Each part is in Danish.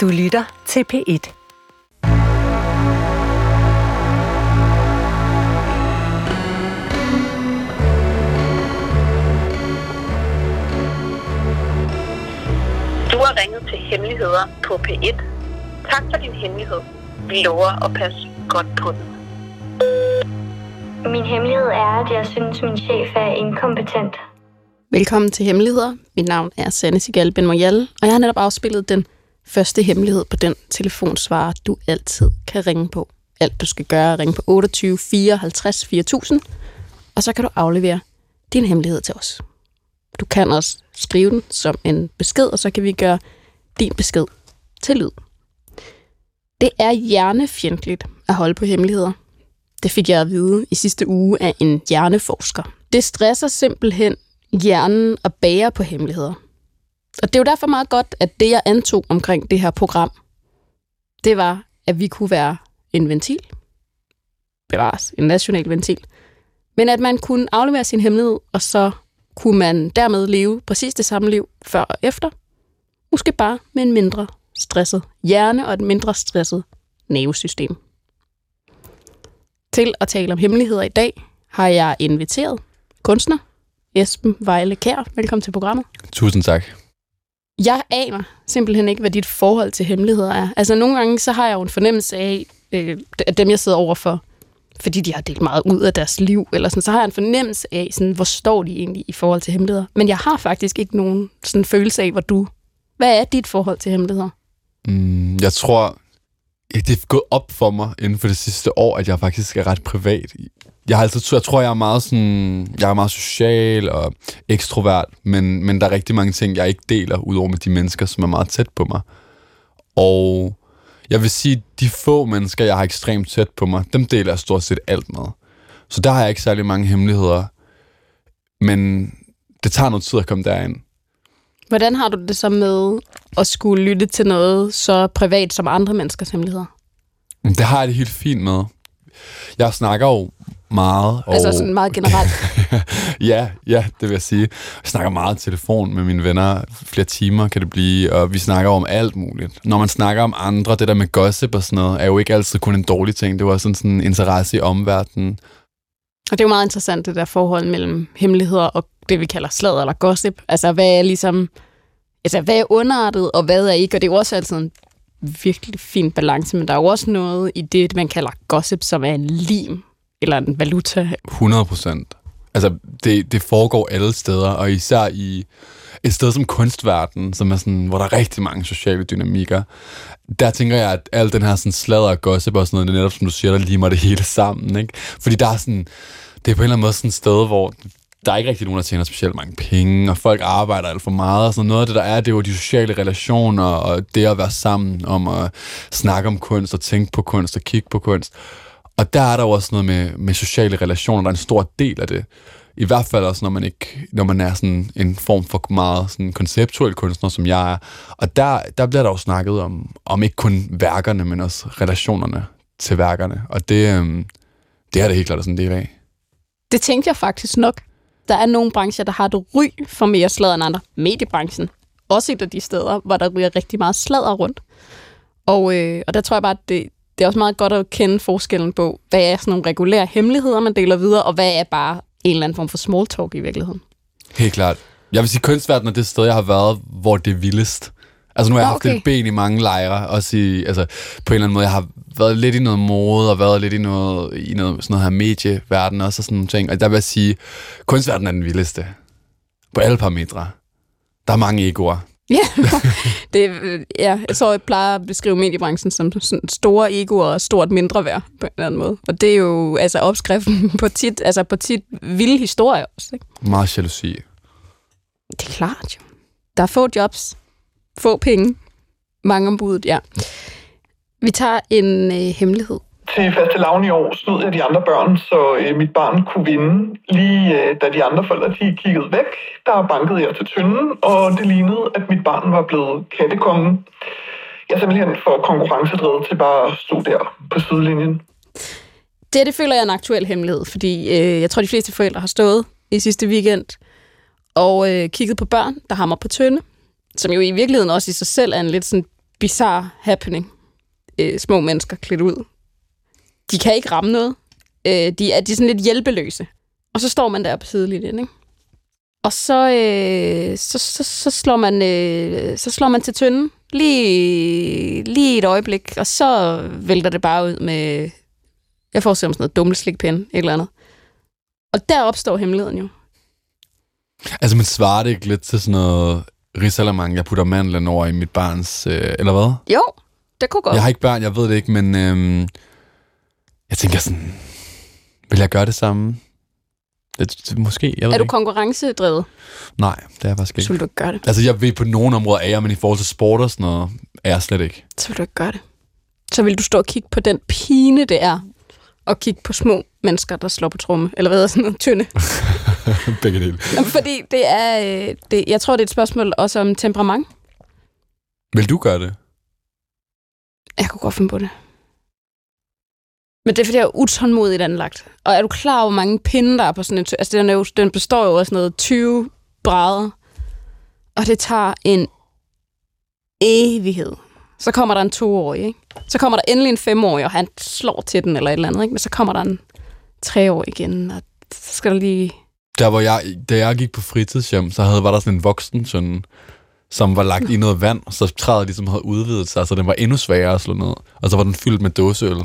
Du lytter til P1. Du har ringet til Hemmeligheder på P1. Tak for din hemmelighed. Vi lover at passe godt på den. Min hemmelighed er, at jeg synes, min chef er inkompetent. Velkommen til Hemmeligheder. Mit navn er Sanne Sigal Ben Moyal, og jeg har netop afspillet den første hemmelighed på den telefonsvarer, du altid kan ringe på. Alt du skal gøre er ringe på 28 54 4000, og så kan du aflevere din hemmelighed til os. Du kan også skrive den som en besked, og så kan vi gøre din besked til lyd. Det er hjernefjendtligt at holde på hemmeligheder. Det fik jeg at vide i sidste uge af en hjerneforsker. Det stresser simpelthen hjernen at bære på hemmeligheder. Og det er jo derfor meget godt, at det, jeg antog omkring det her program, det var, at vi kunne være en ventil. Bevares, en national ventil. Men at man kunne aflevere sin hemmelighed, og så kunne man dermed leve præcis det samme liv før og efter. Måske bare med en mindre stresset hjerne og et mindre stresset nervesystem. Til at tale om hemmeligheder i dag har jeg inviteret kunstner Esben Vejle Kær. Velkommen til programmet. Tusind tak. Jeg aner simpelthen ikke, hvad dit forhold til hemmeligheder er. Altså nogle gange, så har jeg jo en fornemmelse af, øh, at dem jeg sidder overfor, fordi de har delt meget ud af deres liv, eller sådan, så har jeg en fornemmelse af, sådan, hvor står de egentlig i forhold til hemmeligheder. Men jeg har faktisk ikke nogen sådan følelse af, hvor du... Hvad er dit forhold til hemmeligheder? Mm, jeg tror, det er gået op for mig inden for det sidste år, at jeg faktisk er ret privat. Jeg har altid, jeg tror, jeg er meget sådan, jeg er meget social og ekstrovert, men, men der er rigtig mange ting, jeg ikke deler, udover med de mennesker, som er meget tæt på mig. Og jeg vil sige, de få mennesker, jeg har ekstremt tæt på mig, dem deler jeg stort set alt med. Så der har jeg ikke særlig mange hemmeligheder. Men det tager noget tid at komme derind. Hvordan har du det så med at skulle lytte til noget så privat som andre menneskers hemmeligheder? Det har jeg det helt fint med. Jeg snakker jo meget. Og... Altså sådan meget generelt? ja, ja, det vil jeg sige. Jeg snakker meget telefon med mine venner. Flere timer kan det blive, og vi snakker om alt muligt. Når man snakker om andre, det der med gossip og sådan noget, er jo ikke altid kun en dårlig ting. Det var sådan, sådan en interesse i omverdenen. Og det er jo meget interessant, det der forhold mellem hemmeligheder og det, vi kalder sladder eller gossip. Altså, hvad er ligesom... Altså, hvad er underartet, og hvad er ikke? Og det er jo også altid en virkelig fin balance, men der er jo også noget i det, man kalder gossip, som er en lim eller en valuta. 100 procent. Altså, det, det foregår alle steder, og især i et sted som kunstverden, som er sådan, hvor der er rigtig mange sociale dynamikker. Der tænker jeg, at al den her sådan sladder og gossip og sådan noget, det er netop, som du siger, der limer det hele sammen, ikke? Fordi der er sådan, det er på en eller anden måde sådan et sted, hvor der er ikke rigtig nogen, der tjener specielt mange penge, og folk arbejder alt for meget, og sådan noget af det, der er, det er jo de sociale relationer, og det at være sammen om at snakke om kunst, og tænke på kunst, og kigge på kunst. Og der er der jo også noget med, med sociale relationer, der er en stor del af det. I hvert fald også, når man, ikke, når man er sådan en form for meget sådan konceptuel kunstner, som jeg er. Og der, der bliver der jo snakket om, om ikke kun værkerne, men også relationerne til værkerne. Og det, øhm, det er det helt klart sådan en del af. Det tænkte jeg faktisk nok. Der er nogle brancher, der har et ry for mere sladder end andre. Mediebranchen. Også et af de steder, hvor der ryger rigtig meget sladder rundt. Og, øh, og der tror jeg bare, at det, det er også meget godt at kende forskellen på, hvad er sådan nogle regulære hemmeligheder, man deler videre, og hvad er bare en eller anden form for small talk i virkeligheden. Helt klart. Jeg vil sige, kunstverdenen er det sted, jeg har været, hvor det er vildest. Altså nu har jeg okay. haft et ben i mange lejre, også i, altså på en eller anden måde, jeg har været lidt i noget mode, og været lidt i noget, i noget, sådan noget her medieverden også, og sådan nogle ting. Og der vil jeg sige, kunstverdenen er den vildeste. På alle parametre. Der er mange egoer. Ja, det, ja, jeg tror, jeg plejer at beskrive mediebranchen som sådan store egoer og stort mindre værd på en eller anden måde. Og det er jo altså opskriften på tit, altså på tit vilde historier også. Ikke? Meget jalousi. Det er klart jo. Der er få jobs, få penge, mange ombud, ja. Vi tager en øh, hemmelighed til øh, faste lavn i år snød jeg de andre børn, så øh, mit barn kunne vinde. Lige øh, da de andre forældre de kiggede væk, der bankede jeg til tynden, og det lignede, at mit barn var blevet kattekongen. Jeg er simpelthen for konkurrencedrevet til bare at stå der på sidelinjen. Det, det føler jeg er en aktuel hemmelighed, fordi øh, jeg tror, de fleste forældre har stået i sidste weekend og øh, kigget på børn, der hammer på tønde, som jo i virkeligheden også i sig selv er en lidt sådan bizarre happening. Øh, små mennesker klædt ud. De kan ikke ramme noget. Øh, de, er, de er sådan lidt hjælpeløse. Og så står man der på sidelinjen, ikke? Og så, øh, så, så, så, slår man, øh, så slår man til tynden lige, lige et øjeblik, og så vælter det bare ud med, jeg mig sådan noget dumme slikpinde, et eller andet. Og der opstår hemmeligheden jo. Altså, man svarer det ikke lidt til sådan noget risalamang, jeg putter mandlen over i mit barns, øh, eller hvad? Jo, det kunne godt. Jeg har ikke børn, jeg ved det ikke, men øhm, jeg tænker sådan, vil jeg gøre det samme? Det, måske, jeg ved er du ikke. konkurrencedrevet, Nej, det er jeg faktisk så ikke. vil du ikke gøre det. Altså, jeg ved på nogle områder er jeg, men i forhold til sport og sådan noget, er jeg slet ikke. Så vil du ikke gøre det. Så vil du stå og kigge på den pine, det er, og kigge på små mennesker, der slår på tromme, eller hvad hedder sådan noget, tynde. Begge dele. Fordi det er, øh, det, jeg tror, det er et spørgsmål også om temperament. Vil du gøre det? Jeg kunne godt finde på det. Men det er, fordi jeg er utålmodigt anlagt. Og er du klar over, hvor mange pinde, der er på sådan en... Altså, den, er jo, den består jo af sådan noget 20 brædder. Og det tager en evighed. Så kommer der en toårig, ikke? Så kommer der endelig en femårig, og han slår til den eller et eller andet, ikke? Men så kommer der en treårig igen, og så skal der lige... Der, hvor jeg, da jeg gik på fritidshjem, så havde, var der sådan en voksen sådan, som var lagt i noget vand, og så træet ligesom havde udvidet sig, så den var endnu sværere at slå ned. Og så var den fyldt med dåseøl.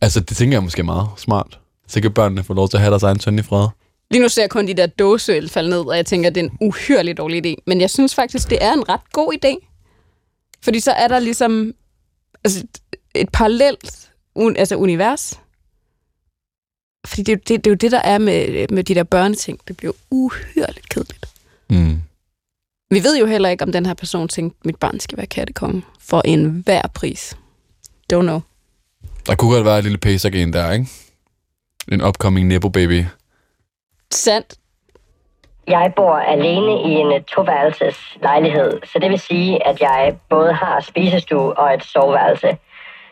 Altså, det tænker jeg måske er meget smart. Så kan børnene få lov til at have deres egen søn i fred. Lige nu ser jeg kun de der dåseøl falde ned, og jeg tænker, at det er en uhyrelig dårlig idé. Men jeg synes faktisk, det er en ret god idé. Fordi så er der ligesom altså, et, parallelt un, altså univers. Fordi det, er det, det er jo det, der er med, med de der børneting. Det bliver uhyrligt kedeligt. Mm. Vi ved jo heller ikke, om den her person tænkte, mit barn skal være kattekonge for en hver pris. Don't know. Der kunne godt være et lille pacer der, ikke? En upcoming Nebo baby. Sandt. Jeg bor alene i en øh, toværelses lejlighed, så det vil sige, at jeg både har spisestue og et soveværelse.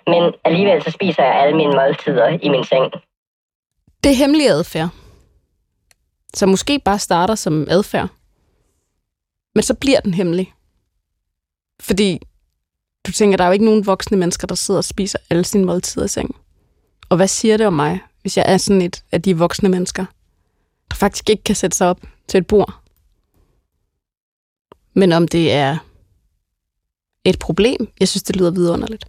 Men alligevel så spiser jeg alle mine måltider i min seng. Det er hemmelig adfærd. Så måske bare starter som adfærd. Men så bliver den hemmelig. Fordi du tænker, der er jo ikke nogen voksne mennesker, der sidder og spiser alle sine måltider i sengen. Og hvad siger det om mig, hvis jeg er sådan et af de voksne mennesker, der faktisk ikke kan sætte sig op til et bord? Men om det er et problem, jeg synes, det lyder vidunderligt.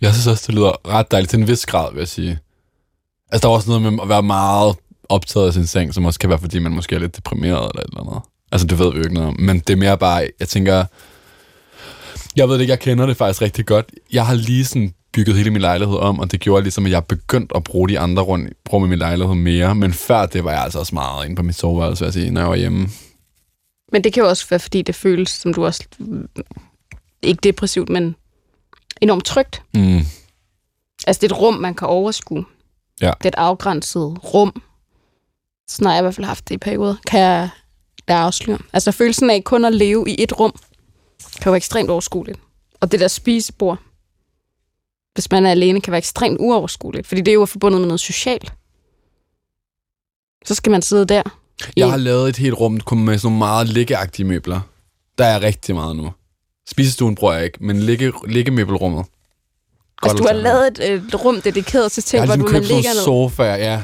Jeg synes også, det lyder ret dejligt til en vis grad, vil jeg sige. Altså, der er også noget med at være meget optaget af sin seng, som også kan være, fordi man måske er lidt deprimeret eller et eller andet. Altså, det ved vi jo ikke noget om. Men det er mere bare, jeg tænker... Jeg ved det ikke, jeg kender det faktisk rigtig godt. Jeg har lige sådan bygget hele min lejlighed om, og det gjorde ligesom, at jeg begyndte at bruge de andre rum, rum i min lejlighed mere. Men før det var jeg altså også meget inde på mit soveværelse, vil jeg sige, når jeg var hjemme. Men det kan jo også være, fordi det føles, som du også... Ikke depressivt, men enormt trygt. Mm. Altså, det er et rum, man kan overskue. Ja. Det er et afgrænset rum. Sådan har jeg i hvert fald haft det i perioder. Kan jeg der afsløre. Altså, følelsen af kun at leve i et rum, kan være ekstremt overskueligt. Og det der spisebord, hvis man er alene, kan være ekstremt uoverskueligt. Fordi det er jo forbundet med noget socialt. Så skal man sidde der. Jeg har lavet et helt rum med sådan nogle meget liggeagtige møbler. Der er rigtig meget nu. Spisestuen bruger jeg ikke, men ligge, liggemøbelrummet. Altså, du har lavet et, et rum dedikeret til ting, Jeg har hvor ligesom du man købt sådan ligger nogle ned. sofaer, ja.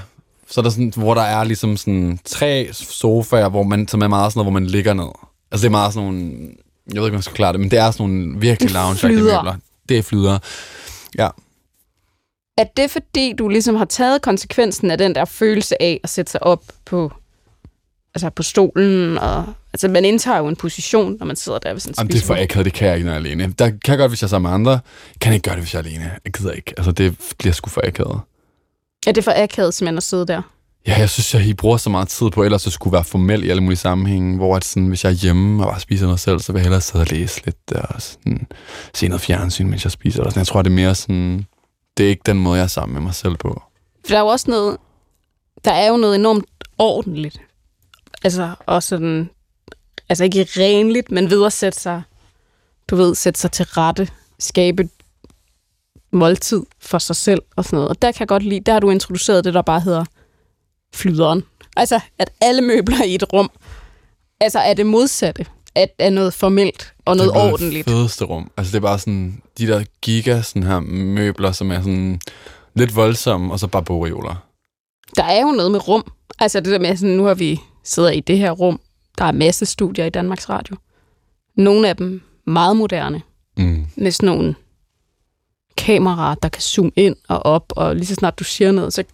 Så er der sådan, hvor der er ligesom sådan tre sofaer, hvor man, som er meget sådan noget, hvor man ligger ned. Altså det er meget sådan nogle, jeg ved ikke, om jeg skal klare det, men det er sådan nogle virkelig lounge møbler. Det er flyder. Ja. Er det fordi, du ligesom har taget konsekvensen af den der følelse af at sætte sig op på, altså på stolen? Og, altså man indtager jo en position, når man sidder der ved sådan en Jamen, det er for akavet, det kan jeg ikke, når jeg er alene. Der kan jeg godt, hvis jeg er sammen med andre. Jeg kan ikke gøre det, hvis jeg er alene. Jeg gider ikke. Altså, det bliver sgu for akavet. Er det for akavet simpelthen at sidde der? Ja, jeg synes, jeg I bruger så meget tid på, ellers så skulle være formel i alle mulige sammenhænge, hvor at sådan, hvis jeg er hjemme og bare spiser mig selv, så vil jeg hellere sidde og læse lidt øh, og sådan, se noget fjernsyn, mens jeg spiser. Eller sådan. Jeg tror, det er mere sådan, det er ikke den måde, jeg er sammen med mig selv på. For der er jo også noget, der er jo noget enormt ordentligt. Altså, og sådan, altså ikke renligt, men ved at sætte sig, du ved, sætte sig til rette, skabe måltid for sig selv og sådan noget. Og der kan jeg godt lide, der har du introduceret det, der bare hedder flyderen. Altså, at alle møbler i et rum, altså er det modsatte af, af noget formelt og noget det er ordentligt. Det fedeste rum. Altså det er bare sådan, de der giga sådan her møbler, som er sådan lidt voldsomme, og så bare bogreoler. Der er jo noget med rum. Altså det der med, sådan, nu har vi sidder i det her rum. Der er masse studier i Danmarks Radio. Nogle af dem meget moderne, Mm. med sådan nogle kameraer, der kan zoome ind og op, og lige så snart du siger noget, så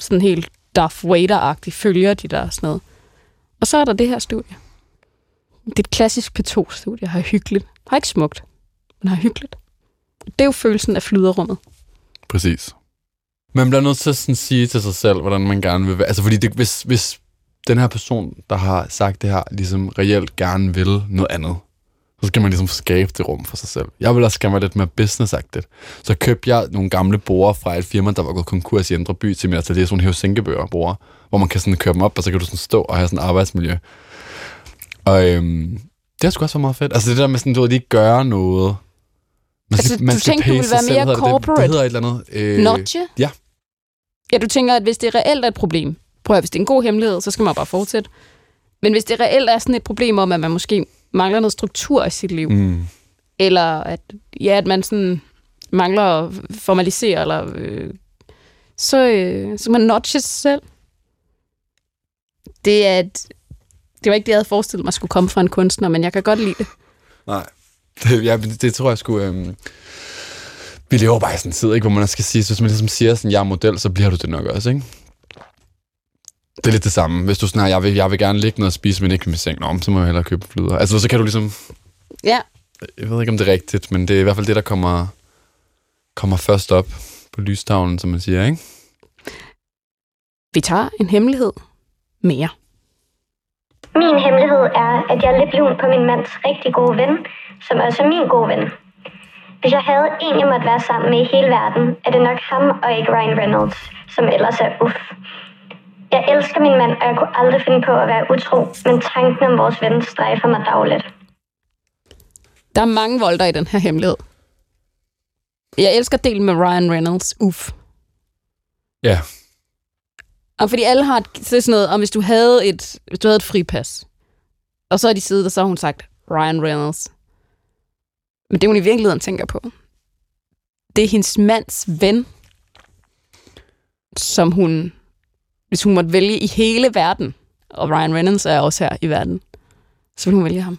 sådan helt Darth Vader-agtigt følger de der og sådan noget. Og så er der det her studie. Det er et klassisk P2-studie, har hyggeligt. Har ikke smukt, men har hyggeligt. Det er jo følelsen af flyderummet. Præcis. Man bliver nødt til at sådan sige til sig selv, hvordan man gerne vil være. Altså fordi det, hvis, hvis den her person, der har sagt det her, ligesom reelt gerne vil noget andet, så skal man ligesom skabe det rum for sig selv. Jeg vil også gerne være lidt mere businessagtigt. Så købte jeg nogle gamle borer fra et firma, der var gået konkurs i Indre By til mit atelier, sådan nogle Helsinkebøger borer, hvor man kan sådan køre dem op, og så kan du sådan stå og have sådan et arbejdsmiljø. Og øhm, det har sgu også været meget fedt. Altså det der med sådan, du ved, lige gøre noget. Man Altså, du tænkte, du ville være sig mere hedder det. corporate? Det hedder et eller andet. Øh, Notche? ja. Ja, du tænker, at hvis det reelt er et problem, prøv at hvis det er en god hemmelighed, så skal man bare fortsætte. Men hvis det reelt er sådan et problem om, at man måske mangler noget struktur i sit liv, Mm. eller at, ja, at man sådan mangler at formalisere, eller, øh, så, øh, så man notche sig selv. Det er et, det var ikke det, jeg havde forestillet mig skulle komme fra en kunstner, men jeg kan godt lide det. Nej. Det, ja, det tror jeg sgu... Øhm, vi lever bare i sådan en tid, ikke, hvor man skal sige, så hvis man ligesom siger sådan, jeg er model, så bliver du det nok også, ikke? Det er lidt det samme. Hvis du sådan her, jeg vil, jeg vil gerne ligge ned og spise, men ikke med seng, Nå, så må jeg hellere købe flyder. Altså, så kan du ligesom... Ja, Jeg ved ikke, om det er rigtigt, men det er i hvert fald det, der kommer, kommer først op på lystavlen, som man siger, ikke? vi tager en hemmelighed mere. Min hemmelighed er, at jeg er lidt lun på min mands rigtig gode ven, som også er min gode ven. Hvis jeg havde en, jeg måtte være sammen med i hele verden, er det nok ham og ikke Ryan Reynolds, som ellers er uff. Jeg elsker min mand, og jeg kunne aldrig finde på at være utro, men tanken om vores ven strejfer mig dagligt. Der er mange volder i den her hemmelighed. Jeg elsker delen med Ryan Reynolds. Uff. Ja. Og fordi alle har et, så sådan noget, om hvis du havde et, hvis du havde et fripas, og så er de siddet, og så har hun sagt Ryan Reynolds. Men det, hun i virkeligheden tænker på, det er hendes mands ven, som hun, hvis hun måtte vælge i hele verden, og Ryan Reynolds er også her i verden, så vil hun vælge ham.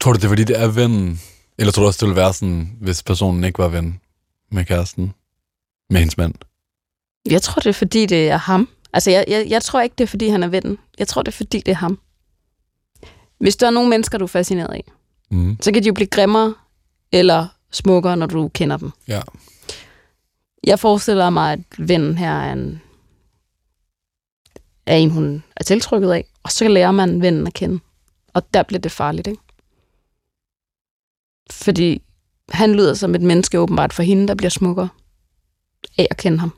Tror du, det er, fordi det er vennen? Eller tror du også, det ville være sådan, hvis personen ikke var ven med kæresten? Med hendes mand? Jeg tror, det er, fordi det er ham. Altså, jeg, jeg, jeg tror ikke, det er, fordi han er vennen. Jeg tror, det er, fordi det er ham. Hvis der er nogle mennesker, du er fascineret af, Mm. så kan de jo blive grimmere eller smukkere, når du kender dem. Ja. Jeg forestiller mig, at vennen her er en, er en, hun er tiltrykket af, og så lærer man vennen at kende. Og der bliver det farligt, ikke? Fordi han lyder som et menneske åbenbart for hende, der bliver smukkere af at kende ham.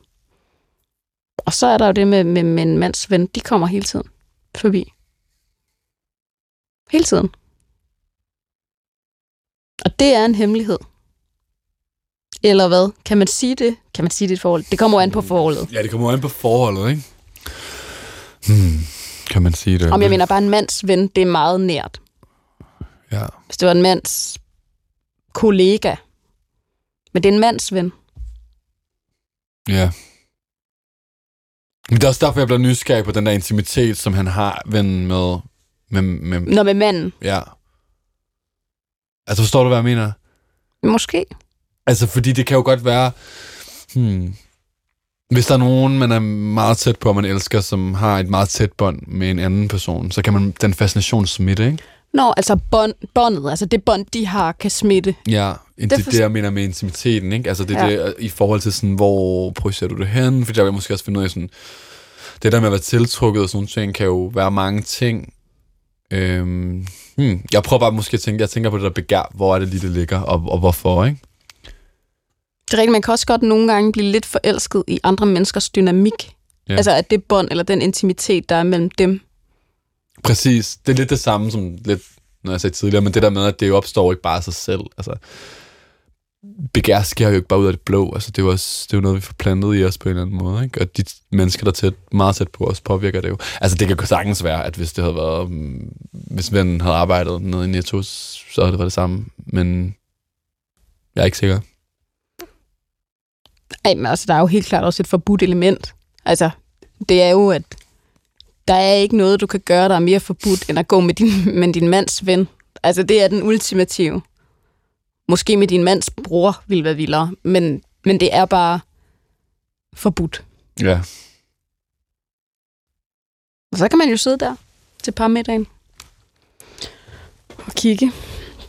Og så er der jo det med, med, med en mands ven, de kommer hele tiden forbi. Hele tiden. Og det er en hemmelighed. Eller hvad? Kan man sige det? Kan man sige det i et forhold? Det kommer jo an på forholdet. Ja, det kommer jo an på forholdet, ikke? Hmm. Kan man sige det? Om jeg mener bare en mands ven, det er meget nært. Ja. Hvis det var en mands kollega. Men det er en mands ven. Ja. Men det er også derfor, jeg bliver nysgerrig på den der intimitet, som han har ven med... med, med Når med manden. ja. Altså, forstår du, hvad jeg mener? Måske. Altså, fordi det kan jo godt være... Hmm, hvis der er nogen, man er meget tæt på, og man elsker, som har et meget tæt bånd med en anden person, så kan man den fascination smitte, ikke? Nå, altså bånd, båndet, altså det bånd, de har, kan smitte. Ja, det, Det for- det jeg mener med intimiteten, ikke? Altså det er Ja. det, i forhold til sådan, hvor projicerer du det hen? Fordi der vil jeg måske også finde ud af sådan, det der med at være tiltrukket og sådan nogle ting, kan jo være mange ting. Øhm, hmm, jeg prøver bare måske at tænke, jeg tænker på det der begær, hvor er det lige, det ligger, og, og hvorfor, ikke? Det er rigtigt, man kan også godt nogle gange blive lidt forelsket i andre menneskers dynamik. Ja. Altså at det bånd, eller den intimitet, der er mellem dem. Præcis. Det er lidt det samme som lidt, når jeg sagde tidligere, men det der med, at det jo opstår ikke bare af sig selv. Altså, begær sker jo ikke bare ud af det blå. Altså, det er jo, også, det er jo noget, vi får plantet i os på en eller anden måde. Ikke? Og de mennesker, der er tæt, meget tæt på os, påvirker det jo. Altså, det kan sagtens være, at hvis det havde været... um, Hvis vennen havde arbejdet nede i Netto, så havde det været det samme. Men jeg er ikke sikker. Ej, men altså, der er jo helt klart også et forbudt element. Altså, det er jo, at der er ikke noget, du kan gøre, der er mere forbudt, end at gå med din, med din mands ven. Altså, det er den ultimative. Måske med din mands bror vil være vildere, men, men det er bare forbudt. Ja. Og så kan man jo sidde der til parmiddagen og kigge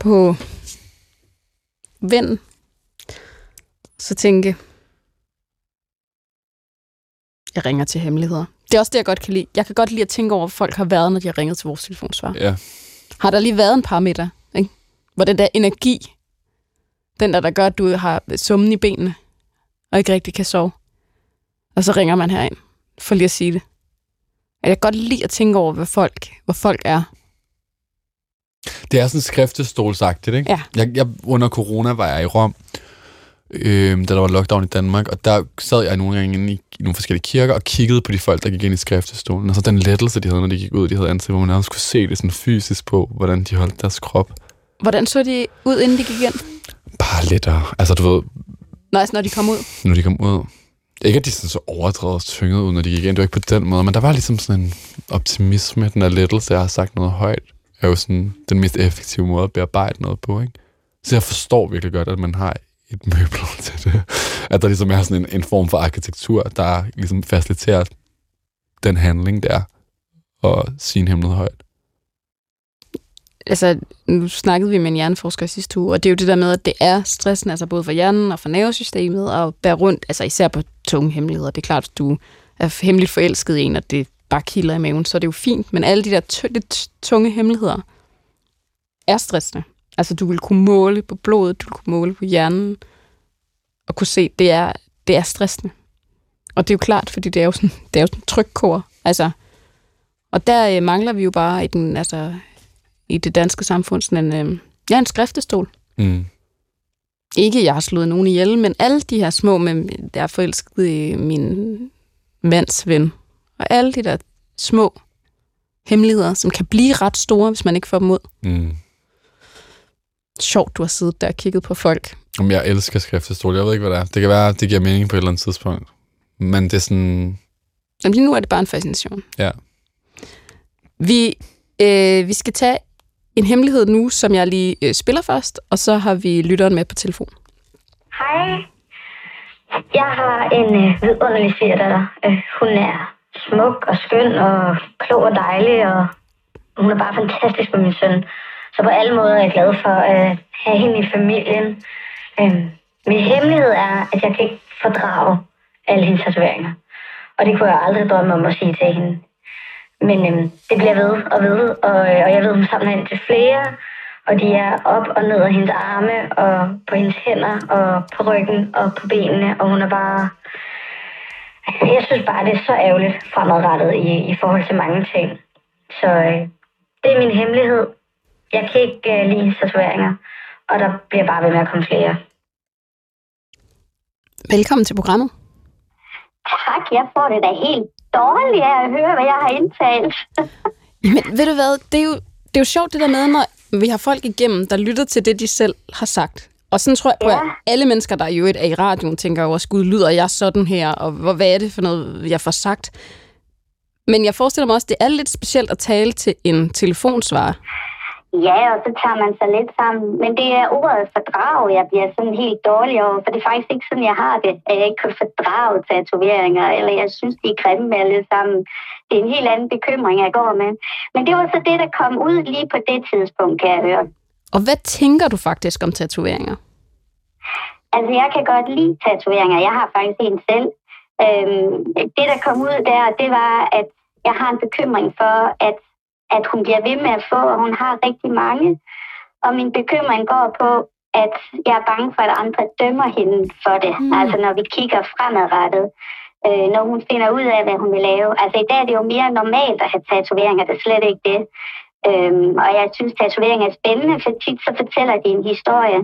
på vennen. Så tænke, jeg ringer til hemmeligheder. Det er også det, jeg godt kan lide. Jeg kan godt lide at tænke over, hvor folk har været, når de har ringet til vores telefonsvar. Ja. Har der lige været en par middag, ikke? hvor den der energi, den der, der gør, at du har summen i benene, og ikke rigtig kan sove, og så ringer man herind, for lige at sige det. At jeg kan godt lide at tænke over, hvad folk, hvor folk er. Det er sådan skriftestolsagtigt, ikke? Ja. Jeg, jeg, under corona var jeg i Rom, øh, da der var lockdown i Danmark, og der sad jeg nogle gange inde i, nogle forskellige kirker og kiggede på de folk, der gik ind i skriftestolen. Og så den lettelse, de havde, når de gik ud, de havde ansigt, hvor man nærmest kunne se det sådan fysisk på, hvordan de holdt deres krop. Hvordan så de ud, inden de gik ind? Bare lettere. Altså, du ved, Nå, altså, når de kom ud. når de kom ud. Ikke, at de sådan så overdrevet tynget ud, når de gik ind. Det var ikke på den måde, men der var ligesom sådan en optimisme, den der lettelse, jeg har sagt noget højt, er jo sådan den mest effektive måde at bearbejde noget på, ikke? Så jeg forstår virkelig godt, at man har et møbel til det. At der ligesom er sådan en, en form for arkitektur, der ligesom faciliterer den handling der, og sin hemmelighed højt. altså, nu snakkede vi med en hjerneforsker sidste uge, og det er jo det der med, at det er stressen, altså både for hjernen og for nervesystemet, og bære rundt, altså især på tunge hemmeligheder. Det er klart, at du er hemmeligt forelsket i en, og det bare kilder i maven, så er det jo fint. Men alle de der t- lidt tunge hemmeligheder er stressende. Altså, du vil kunne måle på blodet, du vil kunne måle på hjernen, og kunne se, det er, det er stressende. Og det er jo klart, fordi det er jo sådan, det er jo sådan en trykkår. Altså, og der øh, mangler vi jo bare i, den, altså, i det danske samfund sådan en, øh, ja, en skriftestol. Mm. Ikke, jeg har slået nogen ihjel, men alle de her små, med, der er forelsket i min mands ven. Og alle de der små hemmeligheder, som kan blive ret store, hvis man ikke får dem ud. Mm. Sjovt, du har siddet der og kigget på folk. Om jeg elsker skriftestol, jeg ved ikke, hvad det er. Det kan være, det giver mening på et eller andet tidspunkt. Men det er sådan... Jamen, lige nu er det bare en fascination. Ja. Vi, øh, vi skal tage en hemmelighed nu, som jeg lige øh, spiller først, og så har vi lytteren med på telefon. Hej. Jeg har en øh, vidunderlig svigerdatter. Øh, hun er smuk og skøn og klog og dejlig, og hun er bare fantastisk med min søn. Så på alle måder er jeg glad for at have hende i familien. Øh, min hemmelighed er, at jeg kan ikke fordrage alle hendes tatoveringer. Og det kunne jeg aldrig drømme om at sige til hende. Men øhm, det bliver ved og ved, og, øh, og jeg ved, hun samler ind til flere, og de er op og ned af hendes arme, og på hendes hænder, og på ryggen, og på benene, og hun er bare... Altså, jeg synes bare, det er så ærgerligt fremadrettet i, i forhold til mange ting. Så øh, det er min hemmelighed. Jeg kan ikke øh, lide tatoveringer, og der bliver bare ved med at komme flere. Velkommen til programmet. Tak, jeg får det da helt dårligt af at høre, hvad jeg har indtalt. Men ved du hvad, det er, jo, det er jo sjovt det der med, når vi har folk igennem, der lytter til det, de selv har sagt. Og sådan tror jeg Ja. at alle mennesker, der jo er i radioen, tænker jo også, gud, lyder jeg sådan her, og hvor, hvad er det for noget, jeg får sagt? Men jeg forestiller mig også, det er lidt specielt at tale til en telefonsvarer. Ja, og så tager man sig lidt sammen. Men det er ordet fordrag, jeg bliver sådan helt dårlig over, for det er faktisk ikke sådan, jeg har det, at jeg ikke kan fordrage tatoveringer, eller jeg synes, de er grimme alle sammen. Det er en helt anden bekymring, jeg går med. Men det var så det, der kom ud lige på det tidspunkt, kan jeg høre. Og hvad tænker du faktisk om tatoveringer? Altså, jeg kan godt lide tatoveringer. Jeg har faktisk en selv. Øhm, det, der kom ud der, det var, at jeg har en bekymring for, at, at hun bliver ved med at få, og hun har rigtig mange. Og min bekymring går på, at jeg er bange for, at andre dømmer hende for det. Mm. Altså, når vi kigger fremadrettet. Øh, når hun finder ud af, hvad hun vil lave. Altså, i dag er det jo mere normalt at have tatoveringer, det er slet ikke det. Øhm, og jeg synes, tatovering er spændende, for tit så fortæller de en historie.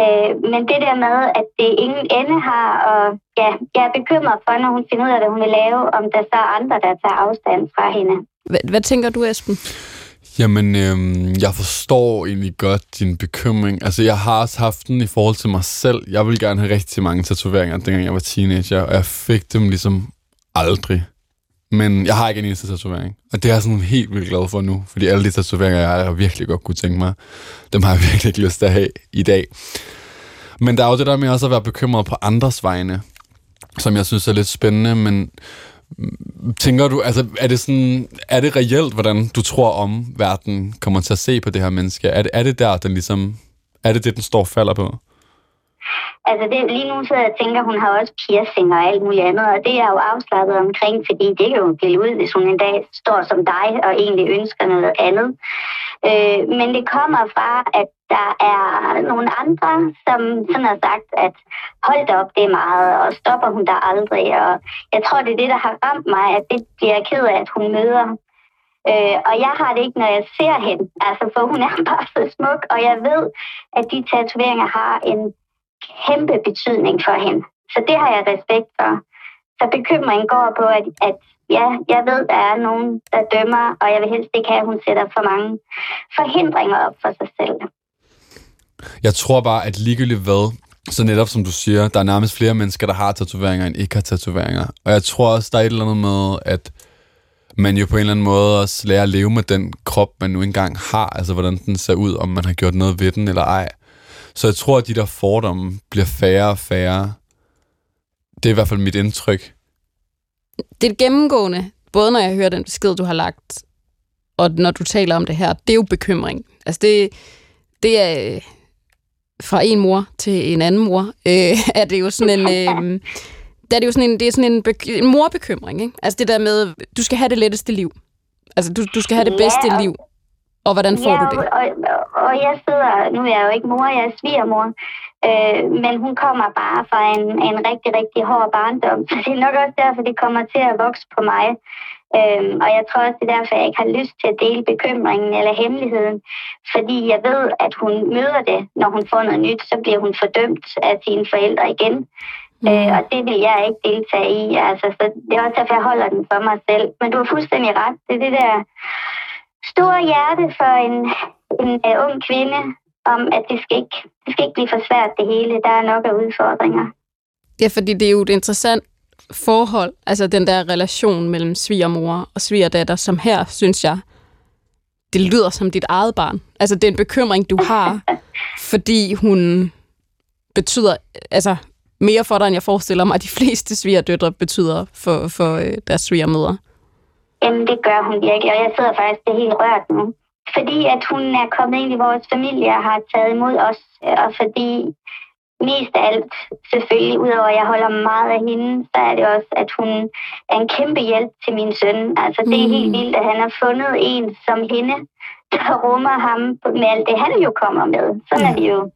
Øh, men det der med, at det ingen ende har, og ja, jeg er bekymret for, når hun finder ud af, hvad hun vil lave, om der så er andre, der tager afstand fra hende. Hvad, hvad tænker du, Esben? Jamen, øhm, jeg forstår egentlig godt din bekymring. Altså, jeg har også haft den i forhold til mig selv. Jeg vil gerne have rigtig mange tatoveringer, dengang jeg var teenager, og jeg fik dem ligesom aldrig. Men jeg har ikke en eneste tatovering. Og det er jeg sådan helt vildt glad for nu, fordi alle de tatoveringer, jeg, har virkelig godt kunne tænke mig, dem har jeg virkelig ikke lyst til at have i dag. Men der er jo det der med også at være bekymret på andres vegne, som jeg synes er lidt spændende, men tænker du, altså er det sådan, er det reelt, hvordan du tror om verden kommer til at se på det her menneske? Er det, er det der, den ligesom, er det det, den står og falder på? Altså det, lige nu så jeg tænker, hun har også piercing og alt muligt andet, og det er jo afslappet omkring, fordi det kan jo blive ud, hvis hun en dag står som dig og egentlig ønsker noget andet. Øh, men det kommer fra, at der er nogle andre, som sådan har sagt, at hold da op, det er meget, og stopper hun der aldrig. Og jeg tror, det er det, der har ramt mig, at det bliver ked af, at hun møder. Øh, og jeg har det ikke, når jeg ser hende, altså for hun er bare så smuk, og jeg ved, at de tatoveringer har en kæmpe betydning for hende. Så det har jeg respekt for. Så bekymringen går på, at, at ja, jeg ved, der er nogen, der dømmer, og jeg vil helst ikke have, at hun sætter for mange forhindringer op for sig selv. Jeg tror bare, at ligegyldigt hvad, så netop som du siger, der er nærmest flere mennesker, der har tatoveringer, end ikke har tatoveringer. Og jeg tror også, der er et eller andet med, at man jo på en eller anden måde også lærer at leve med den krop, man nu engang har, altså hvordan den ser ud, om man har gjort noget ved den eller ej. Så jeg tror, at de der fordomme bliver færre og færre. Det er i hvert fald mit indtryk. Det gennemgående, både når jeg hører den besked, du har lagt, og når du taler om det her, det er jo bekymring. Altså det, det er øh, fra en mor til en anden mor, øh, er det jo sådan en... Øh, det er det jo sådan en, det er sådan en, en morbekymring, ikke? Altså det der med, du skal have det letteste liv. Altså du, du skal have det bedste Ja, og- liv. Og hvordan får ja, du det? Og, og, og jeg sidder, nu er jeg jo ikke mor, jeg er svigermor, øh, men hun kommer bare fra en, en rigtig, rigtig hård barndom. Så det er nok også derfor, det kommer til at vokse på mig. Øh, og jeg tror også, det er derfor, jeg ikke har lyst til at dele bekymringen eller hemmeligheden. Fordi jeg ved, at hun møder det, når hun får noget nyt, så bliver hun fordømt af sine forældre igen. Mm. Øh, og det vil jeg ikke deltage i. Altså, så det er også derfor, jeg holder den for mig selv. Men du har fuldstændig ret. Det er det der store hjerte for en, en uh, ung kvinde, om at det skal, ikke, det skal ikke blive for svært det hele. Der er nok af udfordringer. Ja, fordi det er jo et interessant forhold, altså den der relation mellem svigermor og svigerdatter, som her, synes jeg, det lyder som dit eget barn. Altså det er en bekymring, du har, fordi hun betyder altså mere for dig, end jeg forestiller mig, at de fleste svigerdøtre betyder for, for øh, deres svigermødre. Jamen, det gør hun virkelig, og jeg sidder faktisk det helt rørt nu. Fordi at hun er kommet ind i vores familie og har taget imod os, øh, og fordi mest af alt, selvfølgelig, udover at jeg holder meget af hende, så er det også, at hun er en kæmpe hjælp til min søn. Altså, det er Mm. helt vildt, at han har fundet en som hende, der rummer ham med alt det, han jo kommer med. Sådan er vi jo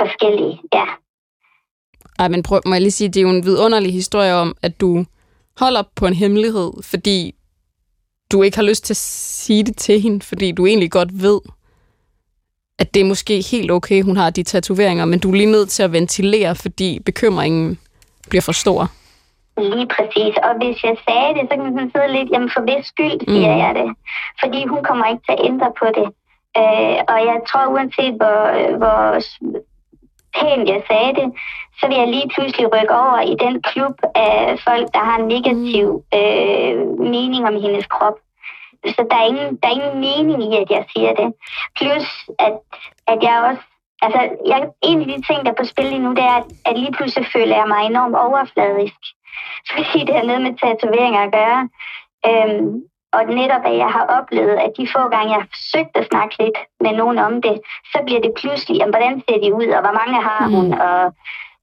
forskellige, ja. Ej, men prøv, må jeg lige sige, det er jo en vidunderlig historie om, at du holder på en hemmelighed, fordi du ikke har lyst til at sige det til hende, fordi du egentlig godt ved, at det er måske helt okay, hun har de tatoveringer, men du er lige nødt til at ventilere, fordi bekymringen bliver for stor. Lige præcis. Og hvis jeg sagde det, så kan man sidde lidt, jamen for hvis skyld siger Mm. jeg det. Fordi hun kommer ikke til at ændre på det. Øh, og jeg tror, uanset hvor, hvor pænt jeg sagde det, så vil jeg lige pludselig rykke over i den klub af folk, der har en negativ øh, mening om hendes krop. Så der er, ingen, der er ingen mening i, at jeg siger det. Plus, at, at jeg også... Altså, jeg, en af de ting, der er på spil lige nu, det er, at, at lige pludselig føler jeg mig enormt overfladisk. Fordi det har noget med tatoveringer at gøre. Øhm, og netop, at jeg har oplevet, at de få gange, jeg har forsøgt at snakke lidt med nogen om det, så bliver det pludselig, jamen, hvordan ser de ud, og hvor mange har hun, og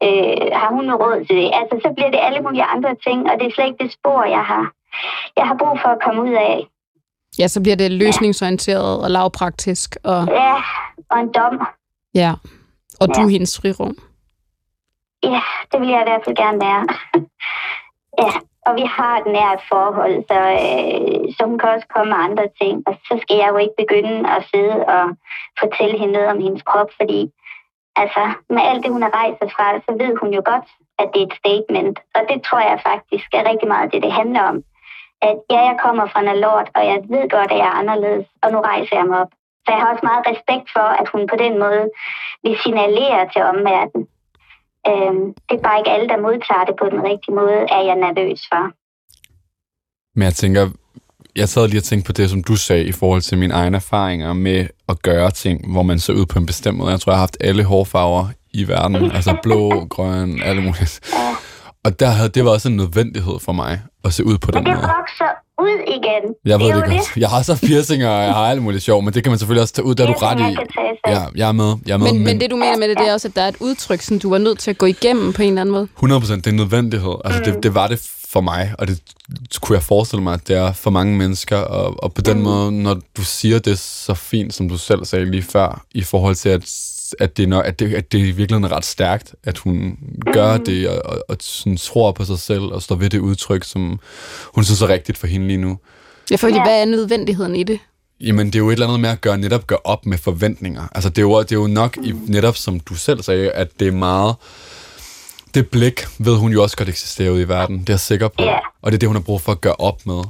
øh, har hun råd til det? Altså, så bliver det alle mulige andre ting, og det er slet ikke det spor, jeg har, jeg har brug for at komme ud af. Ja, så bliver det løsningsorienteret og lavpraktisk, og Ja, og en dom. ja, og du Ja. er hendes frirum. Ja, det vil jeg i hvert fald gerne være. ja, og vi har et nært forhold, så, øh, så hun kan også komme med andre ting. Og så skal jeg jo ikke begynde at sidde og fortælle hende noget om hendes krop, fordi altså, med alt det, hun har rejst sig fra, så ved hun jo godt, at det er et statement. Og det tror jeg faktisk er rigtig meget det, det handler om. At ja, jeg kommer fra Nalort, lort, og jeg ved godt, at jeg er anderledes, og nu rejser jeg mig op. Så jeg har også meget respekt for, at hun på den måde vil signalere til omverdenen. Øhm, det er bare ikke alle, der modtager det på den rigtige måde, er jeg nervøs for. Men jeg tænker, jeg sad lige og tænkte på det, som du sagde, i forhold til mine egne erfaringer med at gøre ting, hvor man ser ud på en bestemt måde. Jeg tror, jeg har haft alle hårfarver i verden. altså blå, grøn, alle mulige. Og der havde, det var også en nødvendighed for mig at se ud på den Men måde. det vokser ud igen. Jeg ved det, det, godt. Jeg har så piercinger, og jeg har alt muligt sjov, men det kan man selvfølgelig også tage ud, der er du ret i. kan tage sig. Ja, jeg er med. Jeg er med. Men, men det, du mener med det, det er også, at der er et udtryk, som du var nødt til at gå igennem på en eller anden måde. 100 procent, det er en nødvendighed. Altså, det, det var det for mig, og det kunne jeg forestille mig, at det er for mange mennesker. Og, og på den måde, når du siger det så fint, som du selv sagde lige før, i forhold til, at, at, det, er nok, at, det, at det i virkeligheden er ret stærkt, at hun gør det, og, og, og sådan, tror på sig selv, og står ved det udtryk, som hun synes er rigtigt for hende lige nu. Ja, fordi Ja. hvad er nødvendigheden i det? Jamen, det er jo et eller andet med at gøre, netop gøre op med forventninger. Altså, det er jo, det er jo nok, i, netop som du selv sagde, at det er meget... Det blik ved hun jo også godt eksisterer ude i verden. Det er jeg sikker på. Ja. Og det er det, hun har brug for at gøre op med.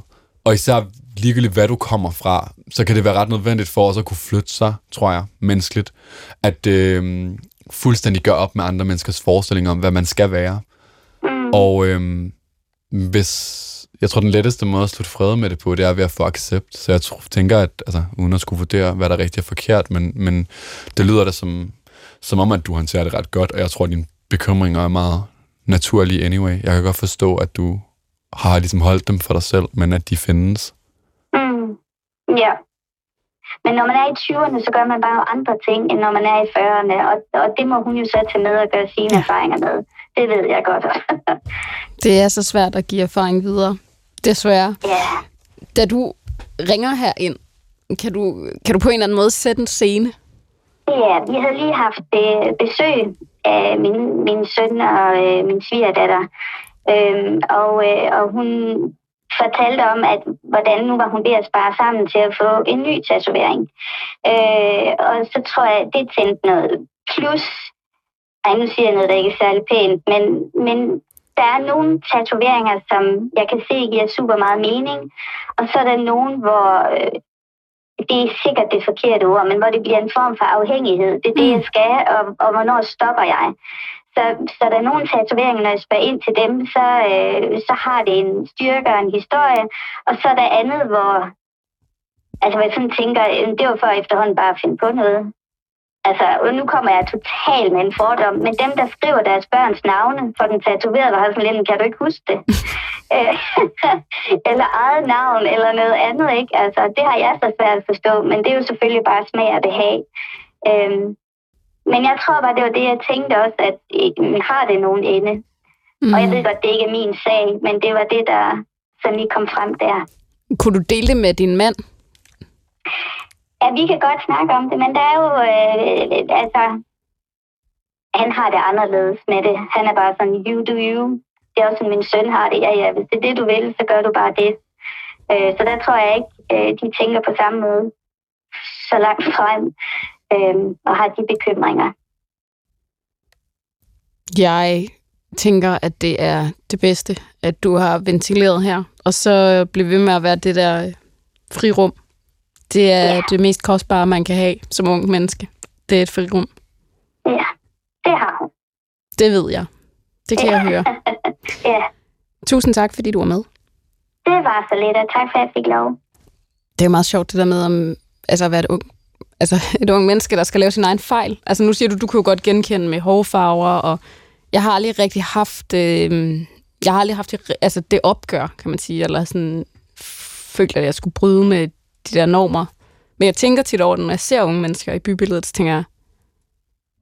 Og især ligegyldigt, hvad du kommer fra, så kan det være ret nødvendigt for os at kunne flytte sig, tror jeg, menneskeligt. At øh, fuldstændig gøre op med andre menneskers forestillinger om, hvad man skal være. Mm. Og øhm, hvis... Jeg tror, den letteste måde at slutte fred med det på, det er ved at få accept. Så jeg tror, tænker, at altså, uden at skulle vurdere, hvad der er rigtigt og forkert, men, men det lyder da som, som om, at du håndterer det ret godt, og jeg tror, at dine bekymringer er meget naturlige anyway. Jeg kan godt forstå, at du har ligesom holdt dem for dig selv, men at de findes. Ja. Men når man er i 20'erne, så gør man bare andre ting, end når man er i 40'erne. Og, og det må hun jo så tage med og gøre sine erfaringer med. Det ved jeg godt. Det er så svært at give erfaring videre. Desværre. ja. Da du ringer her ind, kan du, kan du på en eller anden måde sætte en scene? Ja, vi havde lige haft øh, besøg af min, min søn og øh, min svigerdatter. Øhm, og, øh, og hun fortalte om, at hvordan nu var hun ved at spare sammen til at få en ny tatovering. Øh, og så tror jeg, det tændte noget plus. Ej, nu siger jeg noget, der ikke er særlig pænt, men, men der er nogle tatoveringer, som jeg kan se giver super meget mening. Og så er der nogen, hvor øh, det er sikkert det forkerte ord, men hvor det bliver en form for afhængighed. Det er det, jeg skal, og, og hvornår stopper jeg? Så, så der er nogle tatoveringer, når jeg spørger ind til dem, så, øh, så har det en styrke og en historie. Og så er der andet, hvor, altså, hvor jeg sådan tænker, øh, det var for efterhånden bare at finde på noget. Altså, og nu kommer jeg totalt med en fordom, men dem, der skriver deres børns navne for den tatoverede, var sådan lidt, kan du ikke huske det? Øh, eller eget navn, eller noget andet, ikke? Altså, det har jeg så svært at forstå, men det er jo selvfølgelig bare smag og behag. Øhm, men jeg tror bare, det var det, jeg tænkte også, at har det nogen ende? Mm. Og jeg ved godt, det ikke er min sag, men det var det, der som lige kom frem der. Kunne du dele det med din mand? Ja, vi kan godt snakke om det, men der er jo, øh, altså, han har det anderledes med det. Han er bare sådan, you do you. Det er også sådan, min søn har det. Ja, ja, hvis det er det, du vil, så gør du bare det. Øh, så der tror jeg ikke, øh, de tænker på samme måde så langt frem øh, og har de bekymringer. Jeg tænker, at det er det bedste, at du har ventileret her, og så blive ved med at være det der frirum. Det er Ja. det mest kostbare, man kan have som ung menneske. Det er et frirum. Ja, det har hun. Det ved jeg. Det kan jeg høre. Ja, Tusind tak, fordi du var med. det var så lidt, og tak for, at jeg fik lov. Det er jo meget sjovt, det der med om, altså at være et ung, altså et ung menneske, der skal lave sin egen fejl. Altså nu siger du, du kunne jo godt genkende med hårfarver, og jeg har aldrig rigtig haft, øh, jeg har aldrig haft det, altså det opgør, kan man sige, eller sådan følt, at jeg skulle bryde med de der normer. Men jeg tænker tit over det, når jeg ser unge mennesker i bybilledet, så tænker jeg,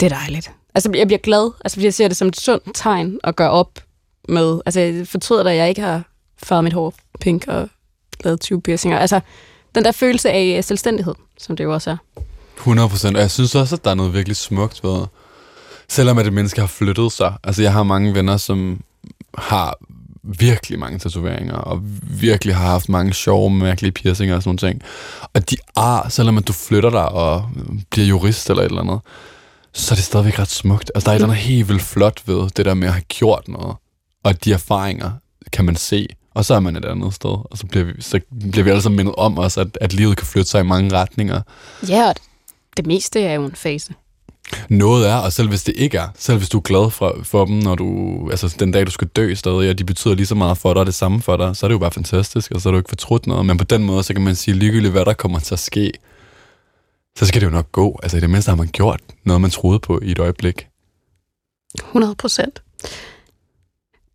det er dejligt. Altså jeg bliver glad, altså fordi jeg ser det som et sundt tegn at gøre op med. Altså jeg fortryder da, at jeg ikke har farvet mit hår pink og lavet 20 piercinger. Altså den der følelse af øh, selvstændighed, som det jo også er. 100 procent. Og jeg synes også, at der er noget virkelig smukt ved, selvom at et menneske har flyttet sig. Altså, jeg har mange venner, som har virkelig mange tatoveringer, og virkelig har haft mange sjove, mærkelige piercinger og sådan nogle ting. Og de ar, selvom at du flytter dig og bliver jurist eller et eller andet, så er det stadigvæk ret smukt. Altså, der er et eller andet helt vildt flot ved det der med at have gjort noget. Og de erfaringer kan man se, og så er man et andet sted. Og så bliver vi, så bliver vi alle sammen mindet om os, at, at livet kan flytte sig i mange retninger. Ja, og det meste er jo en fase. Noget er, og selv hvis det ikke er, selv hvis du er glad for, for dem, når du, altså den dag du skal dø stadig, og de betyder lige så meget for dig, og det samme for dig, så er det jo bare fantastisk, og så er du ikke fortrudt noget. Men på den måde, så kan man sige, ligegyldigt hvad der kommer til at ske, så skal det jo nok gå. Altså i det mindste har man gjort noget, man troede på i et øjeblik. 100 procent.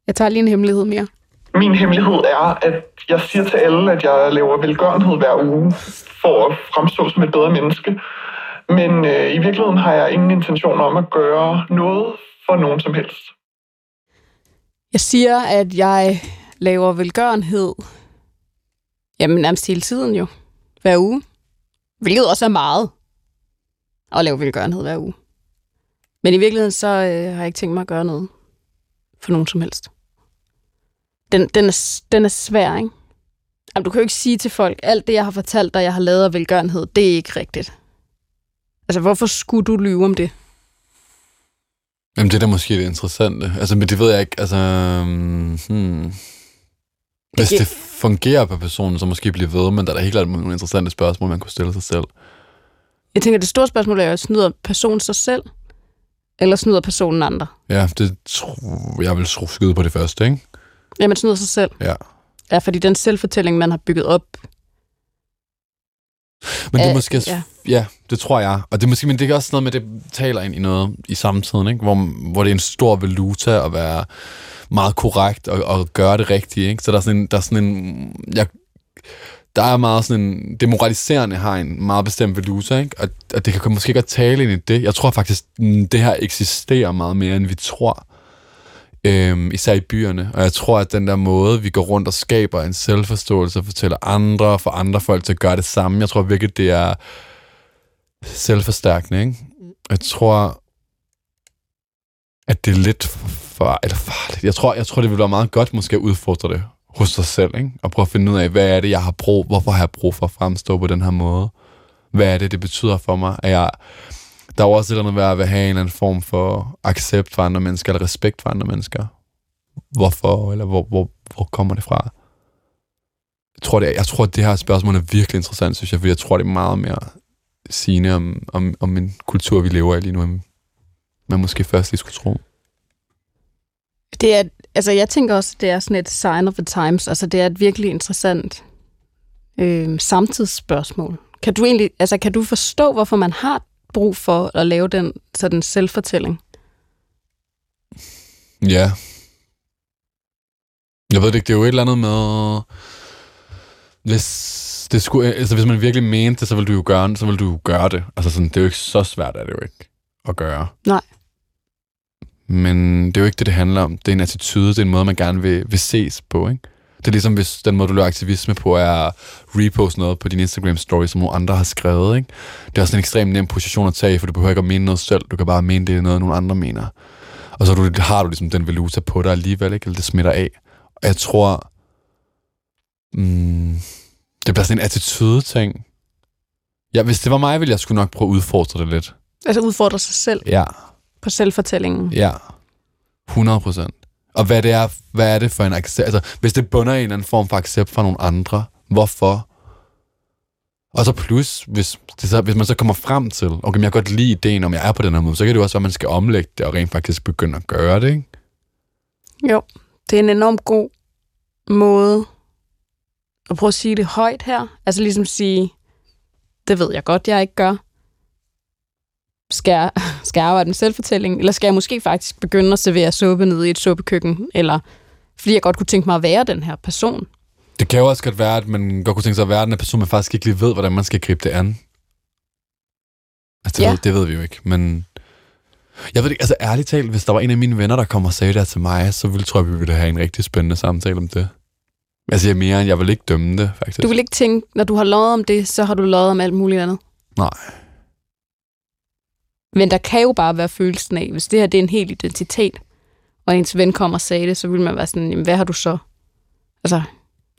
Jeg tager lige en hemmelighed mere. Min hemmelighed er, at jeg siger til alle, at jeg laver velgørenhed hver uge for at fremstå som et bedre menneske. Men øh, i virkeligheden har jeg ingen intention om at gøre noget for nogen som helst. Jeg siger, at jeg laver velgørenhed jamen nærmest hele tiden jo. Hver uge. Hvilket også er meget at lave velgørenhed hver uge. Men i virkeligheden så øh, har jeg ikke tænkt mig at gøre noget for nogen som helst. Den, den, er, den er svær, ikke? Jamen, du kan jo ikke sige til folk, alt det, jeg har fortalt dig, jeg har lavet af velgørenhed, det er ikke rigtigt. Altså, hvorfor skulle du lyve om det? Jamen, det er da måske det interessante. Altså, men det ved jeg ikke. Altså, hmm. Hvis Det- fungerer på personen, så måske blive ved, men der er da helt klart nogle interessante spørgsmål, man kunne stille sig selv. Jeg tænker, det store spørgsmål er jo, snyder personen sig selv, eller snyder personen andre? Ja, det tror jeg vil skyde på det første, ikke? Jamen, snyder sig selv. Ja. Ja, fordi den selvfortælling, man har bygget op, Men det er måske... ja. Ja. ja, det tror jeg. Og det er måske, men det er også noget med, det taler ind i noget i samtiden, ikke? Hvor, hvor det er en stor valuta at være meget korrekt og, og gøre det rigtige, ikke? Så der er sådan en... Der er sådan en jeg, der er meget sådan en... Det moraliserende har en meget bestemt valuta, ikke? Og, og det kan måske godt tale ind i det. Jeg tror faktisk, det her eksisterer meget mere, end vi tror. Øhm, især i byerne. Og jeg tror, at den der måde, vi går rundt og skaber en selvforståelse og fortæller andre, og får andre folk til at gøre det samme, jeg tror virkelig, det er selvforstærkende. Ikke? Jeg tror, at det er lidt for, eller farligt. Jeg tror, jeg tror, det vil være meget godt måske at udfordre det hos sig selv, ikke? og prøve at finde ud af, hvad er det, jeg har brug, hvorfor har jeg brug for at fremstå på den her måde? Hvad er det, det betyder for mig? At jeg, der er jo også et eller andet ved at have en eller anden form for accept for andre mennesker, eller respekt for andre mennesker. Hvorfor, eller hvor, hvor, hvor kommer det fra? Jeg tror, det er, jeg tror, det her spørgsmål er virkelig interessant, synes jeg, fordi jeg tror, det er meget mere sigende om, om, om en kultur, vi lever i lige nu, end man måske først lige skulle tro. det er, altså jeg tænker også, det er sådan et sign of the times, altså det er et virkelig interessant øh, samtidsspørgsmål. Kan du egentlig, altså kan du forstå, hvorfor man har brug for at lave den sådan selvfortælling? Ja. Jeg ved det ikke, det er jo et eller andet med... Hvis, det skulle, altså hvis man virkelig mente det, så ville du jo gøre, så ville du jo gøre det. Altså sådan, det er jo ikke så svært, er det jo ikke at gøre. Nej. Men det er jo ikke det, det handler om. Det er en attitude, det er en måde, man gerne vil, vil ses på, ikke? Det er ligesom, hvis den måde, du laver aktivisme på, er at repost noget på din Instagram-story, som nogle andre har skrevet, ikke? Det er også en ekstremt nem position at tage, for du behøver ikke at mene noget selv. Du kan bare mene, det er noget, nogle andre mener. Og så har du, har du ligesom den valuta på dig alligevel, ikke? Eller det smitter af. Og jeg tror, mm, det bliver sådan en attitude-ting. Ja, hvis det var mig, ville jeg skulle nok prøve at udfordre det lidt. Altså udfordre sig selv Ja, på selvfortællingen. ja. 100 procent. Og hvad det er, hvad er det for en accept? Altså, hvis det bunder i en eller anden form for accept fra nogle andre, hvorfor? Og så plus, hvis, det så, hvis man så kommer frem til, okay, men jeg kan godt lide ideen, om jeg er på den her måde, så kan det jo også være, at man skal omlægge det og rent faktisk begynde at gøre det, ikke? Jo, det er en enormt god måde at prøve at sige det højt her. Altså ligesom sige, det ved jeg godt, jeg ikke gør. Skal jeg, skal jeg arbejde med selvfortælling? Eller skal jeg måske faktisk begynde at servere suppe nede i et suppekøkken? Eller fordi jeg godt kunne tænke mig at være den her person. Det kan jo også godt være, at man godt kunne tænke sig at være den her person, man faktisk ikke lige ved, hvordan man skal gribe det an. Altså, det, Ja. ved, det ved vi jo ikke, men... Jeg ved ikke, altså ærligt talt, hvis der var en af mine venner, der kom og sagde det til mig, så ville, tror jeg, vi ville have en rigtig spændende samtale om det. Altså, jeg mere end jeg vil ikke dømme det, faktisk. Du vil ikke tænke, når du har lovet om det, så har du lovet om alt muligt andet. Nej. Men der kan jo bare være følelsen af, hvis det her det er en hel identitet, og ens ven kommer og sagde det, så vil man være sådan, jamen, hvad har du så Altså,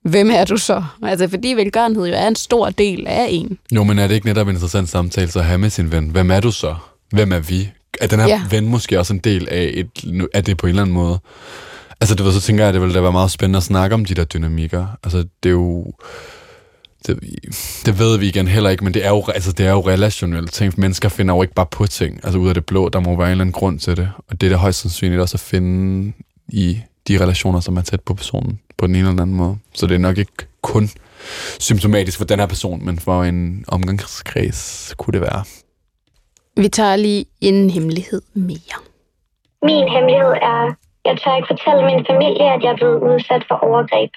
hvem er du så? Altså, fordi velgørenhed jo er en stor del af en. Jo, men er det ikke netop en interessant samtale så at have med sin ven? Hvem er du så? Hvem er vi? Er den her ja. Ven måske også en del af, et, af det på en eller anden måde? Altså, det var så tænker jeg, at det ville da være meget spændende at snakke om de der dynamikker. Altså, det er jo... Det, det ved vi igen heller ikke, men det er jo, altså, det er jo relationelt. Tænk, mennesker finder jo ikke bare på ting, altså ud af det blå. Der må være en eller anden grund til det. Og det er da højst sandsynligt også at finde i de relationer, som er tæt på personen, på den ene eller anden måde. Så det er nok ikke kun symptomatisk for den her person, men for en omgangskreds kunne det være. Vi tager lige en hemmelighed mere. Min hemmelighed er, jeg tør ikke fortælle min familie, at jeg er blevet udsat for overgreb.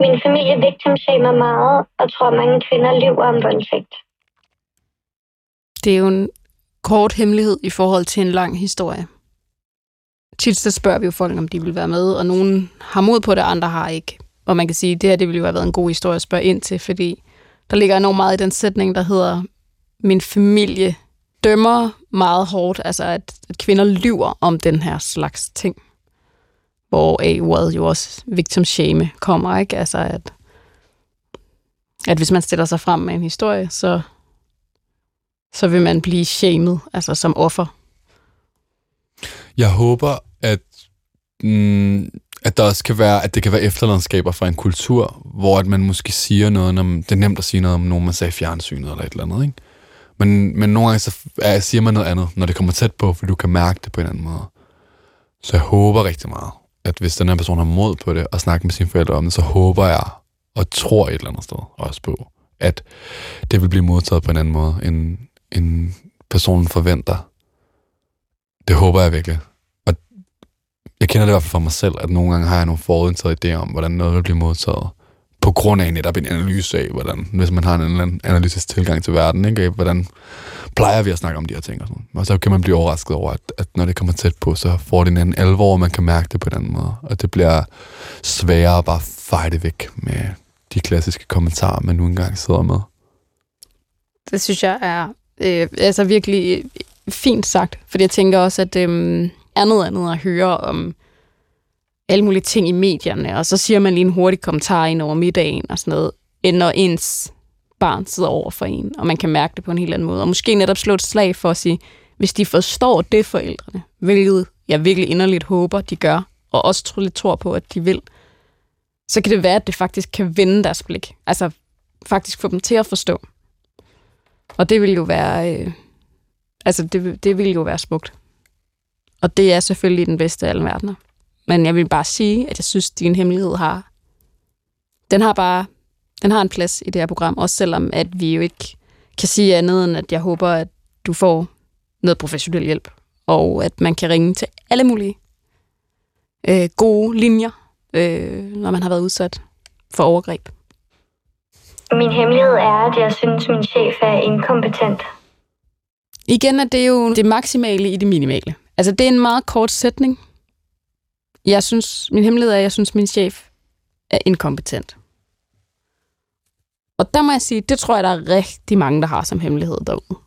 Min familie victimshamer meget, og tror mange kvinder lyver om voldtægt. Det er jo en kort hemmelighed i forhold til en lang historie. Tit så spørger vi jo folk, om de vil være med, og nogen har mod på det, andre har ikke. Og man kan sige, at det her det ville jo have været en god historie at spørge ind til, fordi der ligger enormt meget i den sætning, der hedder, min familie dømmer meget hårdt, altså at, at kvinder lyver om den her slags ting. Hvor a ordet jo også victim shame kommer, ikke? Altså at, at hvis man stiller sig frem med en historie, så så vil man blive shamed, altså som offer. Jeg håber, at, mm, at der også kan være, at det kan være efterlandskaber fra en kultur, hvor at man måske siger noget, når man, det er nemt at sige noget om nogen, man sagde i fjernsynet eller et eller andet, ikke? Men, men nogle gange så er, siger man noget andet, når det kommer tæt på, for du kan mærke det på en anden måde. Så jeg håber rigtig meget, at hvis den her person har mod på det, og snakke med sine forældre om det, så håber jeg, og tror et eller andet sted også på, at det vil blive modtaget på en anden måde, end, end personen forventer. Det håber jeg virkelig. Og jeg kender det i hvert fald for mig selv, at nogle gange har jeg nogle forudindtaget idéer om, hvordan noget vil blive modtaget. På grund af netop en analyse af, hvordan, hvis man har en anden analytisk tilgang til verden, ikke? Hvordan plejer vi at snakke om de her ting og sådan Og så kan man blive overrasket over, at, at når det kommer tæt på, så får det en anden alvor, og man kan mærke det på en anden måde. Og det bliver sværere at bare fejde væk med de klassiske kommentarer, man nu engang sidder med. Det synes jeg er øh, altså virkelig fint sagt, fordi jeg tænker også, at øh, er noget andet at høre om alle mulige ting i medierne, og så siger man lige en hurtig kommentar ind over middagen og sådan noget, end når ens barn sidder over for en, og man kan mærke det på en helt anden måde. Og måske netop slå et slag for at sige, hvis de forstår det forældrene, hvilket jeg virkelig inderligt håber, de gør, og også tror lidt tror på, at de vil, så kan det være, at det faktisk kan vende deres blik. Altså faktisk få dem til at forstå. Og det vil jo være, øh, altså det, det vil jo være smukt. Og det er selvfølgelig den bedste af alle verdener. Men jeg vil bare sige, at jeg synes, din hemmelighed har, den har bare, den har en plads i det her program, også selvom at vi jo ikke kan sige andet end, at jeg håber, at du får noget professionel hjælp, og at man kan ringe til alle mulige øh, gode linjer, øh, når man har været udsat for overgreb. Min hemmelighed er, at jeg synes, min chef er inkompetent. Igen er det jo det maksimale i det minimale. Altså, det er en meget kort sætning. Jeg synes, min hemmelighed er, at jeg synes, min chef er inkompetent. Og der må jeg sige, det tror jeg, der er rigtig mange, der har som hemmelighed derude.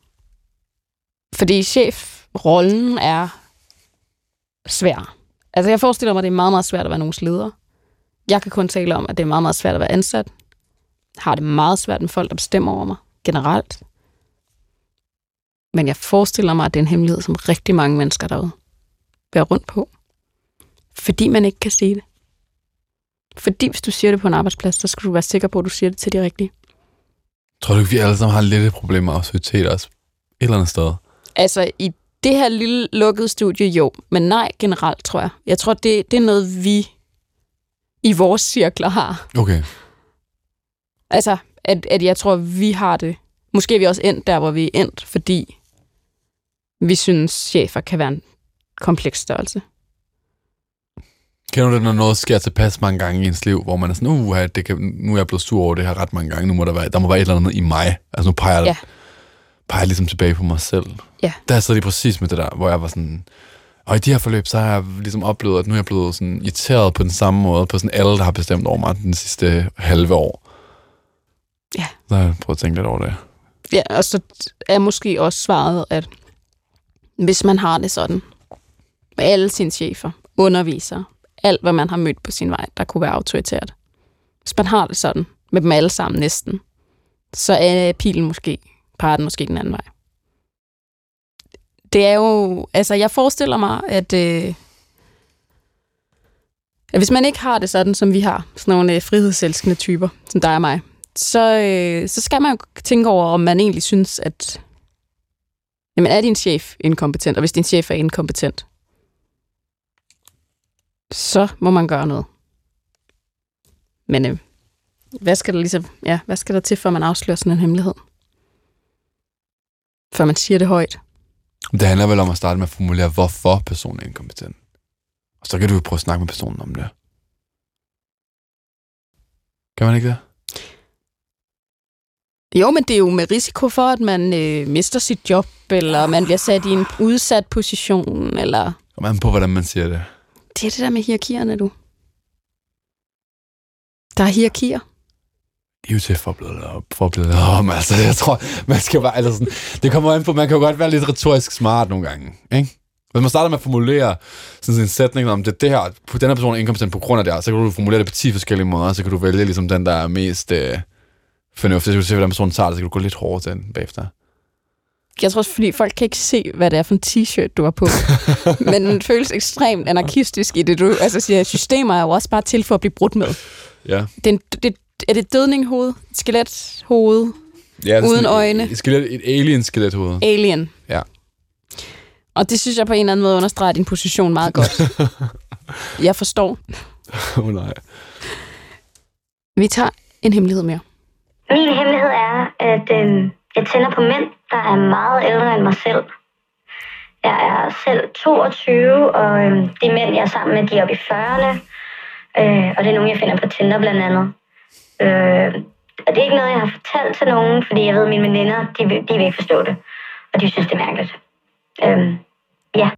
Fordi chefrollen er svær. Altså, jeg forestiller mig, at det er meget, meget svært at være nogens leder. Jeg kan kun tale om, at det er meget, meget svært at være ansat. Har det meget svært med folk, der bestemmer over mig generelt. Men jeg forestiller mig, at det er en hemmelighed, som rigtig mange mennesker derude bærer rundt på. Fordi man ikke kan sige det. Fordi hvis du siger det på en arbejdsplads, så skal du være sikker på, at du siger det til de rigtige. Tror du ikke, vi alle sammen har lidt et problem med autoritet også? Et eller andet sted. Altså, i det her lille lukkede studie, jo. Men nej, generelt, tror jeg. Jeg tror, det, det er noget, vi i vores cirkler har. Okay. Altså, at, at jeg tror, vi har det. Måske er vi også endt der, hvor vi er endt, fordi vi synes, chefer kan være en kompleks størrelse. Kender du det, når noget sker tilpas mange gange i ens liv, hvor man er sådan, uh, det kan, nu er jeg blevet sur over det her ret mange gange, nu må der være, der må være et eller andet i mig. Altså nu peger, Ja. peger jeg ligesom tilbage på mig selv. Ja. Der sad de præcis med det der, hvor jeg var sådan, og i de her forløb, så har jeg ligesom oplevet, at nu er jeg blevet sådan irriteret på den samme måde, på sådan alle, der har bestemt over mig den sidste halve år. Ja. Så har jeg prøvet at tænke lidt over det. Ja, og så er måske også svaret, at hvis man har det sådan, med alle sine chefer, undervisere, alt hvad man har mødt på sin vej, der kunne være autoritært, hvis man har det sådan, med dem alle sammen næsten, så er pilen måske, peger den måske den anden vej. Det er jo, altså jeg forestiller mig, at, øh, at hvis man ikke har det sådan, som vi har, sådan nogle øh, frihedselskende typer, som dig og mig, så, øh, så skal man jo tænke over, om man egentlig synes, at jamen, er din chef inkompetent? Og hvis din chef er inkompetent, så må man gøre noget. Men øh, hvad skal der ligesom, ja, hvad skal der til, for man afslører sådan en hemmelighed? Før man siger det højt. Det handler vel om at starte med at formulere, hvorfor personen er inkompetent. Og så kan du jo prøve at snakke med personen om det. Kan man ikke det? Jo, men det er jo med risiko for, at man øh, mister sit job, eller man bliver sat i en udsat position, eller... Kom an på, hvordan man siger det. Det er det der med hierarkierne, du. Der er hierarkier. De er jo til forberedt op, forberedt om, altså, jeg tror, man skal bare, altså sådan, det kommer an på, man kan jo godt være lidt retorisk smart nogle gange, ikke? Hvis man starter med at formulere sådan en sætning om, det, det her, den her person er inkompetent på grund af det her, så kan du formulere det på 10 forskellige måder, så kan du vælge ligesom den, der er mest øh, fornuftig. Så kan du se, hvordan personen tager det, så kan du gå lidt hårdere til den bagefter. Jeg tror også, fordi folk kan ikke se, hvad det er for en t-shirt, du har på. Men den føles ekstremt anarkistisk i det, du altså siger, systemer er jo også bare til for at blive brudt med. Ja. Det er, en, det, er det et dødninghoved? Et skelethoved? ja det er Uden sådan øjne. Et, et, skelet, et alien-skelethoved. Alien. Ja. Og det synes jeg på en eller anden måde understreger din position meget godt. jeg forstår. Åh oh, nej. Vi tager en hemmelighed mere. Min hemmelighed er, at øh, jeg tænder på mænd, der er meget ældre end mig selv. Jeg er selv 22, og øh, de mænd, jeg er sammen med, de er oppe i 40'erne. Øh, og det er nogen, jeg finder på Tinder blandt andet. Øh, og det er ikke noget, jeg har fortalt til nogen, fordi jeg ved, at mine veninder, de, vil- de vil ikke forstå det. Og de synes, det er mærkeligt. Øh, ja.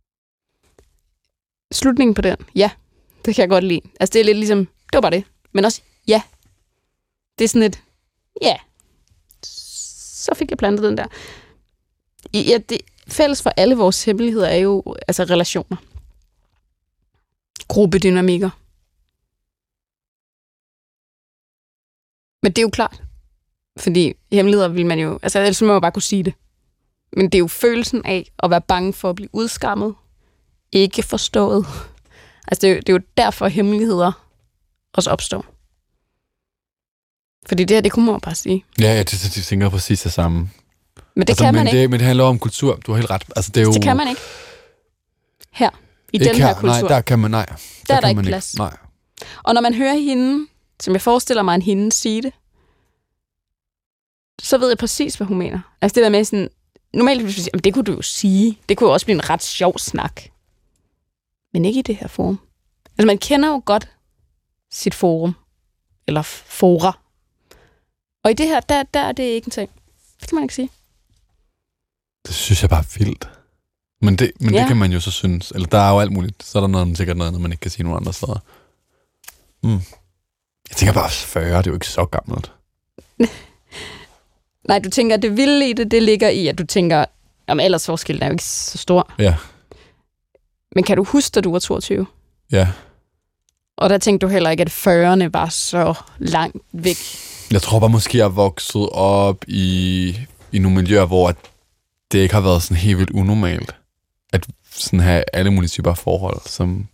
Slutningen på den. Ja, det kan jeg godt lide. Altså, det er lidt ligesom, det var bare det. Men også, ja. Det er sådan et, ja. Så fik jeg plantet den der. I- Ja, det, fælles for alle vores hemmeligheder er jo altså relationer. Gruppedynamikker. Men det er jo klart. Fordi hemmeligheder vil man jo... Altså, ellers må man jo bare kunne sige det. Men det er jo følelsen af at være bange for at blive udskammet. Ikke forstået. Altså, det er, jo, det er jo derfor hemmeligheder også opstår. Fordi det her, det kunne man bare sige. Ja, ja, det, det, det tænker præcis det samme. Men det altså, kan men man ikke. Det, men det handler om kultur. Du har helt ret. Altså, det er jo... Det kan man ikke. Her. I ikke den her kultur. Nej, der kan man, nej. Der er der kan ikke man plads. Nej. Og når man hører hende, som jeg forestiller mig, en hende sige det, så ved jeg præcis, hvad hun mener. Altså det der med sådan, normalt hvis vi siger, "Jamen, det kunne du jo sige. Det kunne jo også blive en ret sjov snak. Men ikke i det her forum. Altså man kender jo godt sit forum. Eller fora. Og i det her, der, der er det ikke en ting. Det kan man ikke sige. Det synes jeg bare er vildt. Men, det, men ja. Det kan man jo så synes. Eller der er jo alt muligt. Så er der noget, sikkert noget, man ikke kan sige nogen andre steder. Mm. Jeg tænker bare, 40, det er jo ikke så gammelt. Nej, du tænker, at det vilde i det, det ligger i, at du tænker, om aldersforskellen er jo ikke så stor. Ja. Men kan du huske, da du var 22? Ja. Og der tænkte du heller ikke, at 40'erne var så langt væk. Jeg tror bare måske, jeg er vokset op i, i nogle miljøer, hvor at det ikke har været sådan helt vildt unormalt. At sådan have alle mulige typer af forhold, som...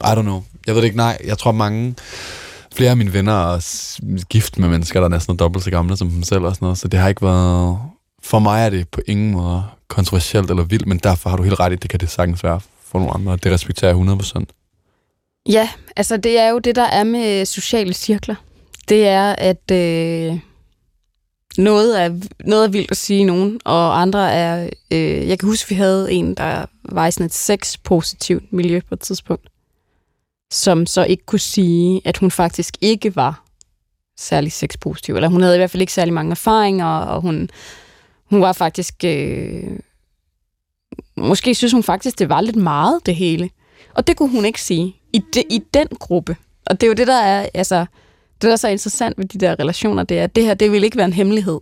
I don't know. Jeg ved det ikke, nej. Jeg tror mange... Flere af mine venner er gift med mennesker, der er næsten dobbelt så gamle som dem selv og sådan noget, så det har ikke været... For mig er det på ingen måde kontroversielt eller vildt, men derfor har du helt ret i, det kan det sagtens være for nogle andre. Det respekterer jeg 100%. Ja, altså det er jo det, der er med sociale cirkler. Det er, at øh, noget, er, noget er vildt at sige nogen, og andre er... Øh, jeg kan huske, vi havde en, der var i sådan et sex-positivt miljø på et tidspunkt, som så ikke kunne sige, at hun faktisk ikke var særlig sexpositiv. Eller hun havde i hvert fald ikke særlig mange erfaringer, og hun, hun var faktisk... Øh, måske synes hun faktisk, det var lidt meget, det hele. Og det kunne hun ikke sige i, de, i den gruppe. Og det er jo det, der er, altså, det der er så interessant ved de der relationer, det er, at det her, det vil ikke være en hemmelighed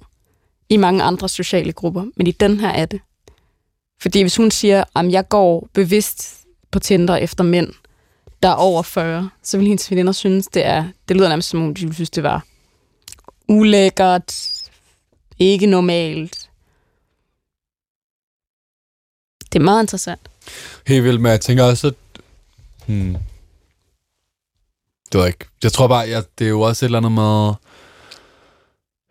i mange andre sociale grupper, men i den her er det. Fordi hvis hun siger, at jeg går bevidst på Tinder efter mænd, der er over 40, så vil hendes veninder synes, det er, det lyder nærmest som om, de ville synes, det var ulækkert, ikke normalt. Det er meget interessant. Helt vildt, men jeg tænker også, at... Hmm, det ved jeg ikke. Jeg tror bare, jeg, det er jo også et eller andet med...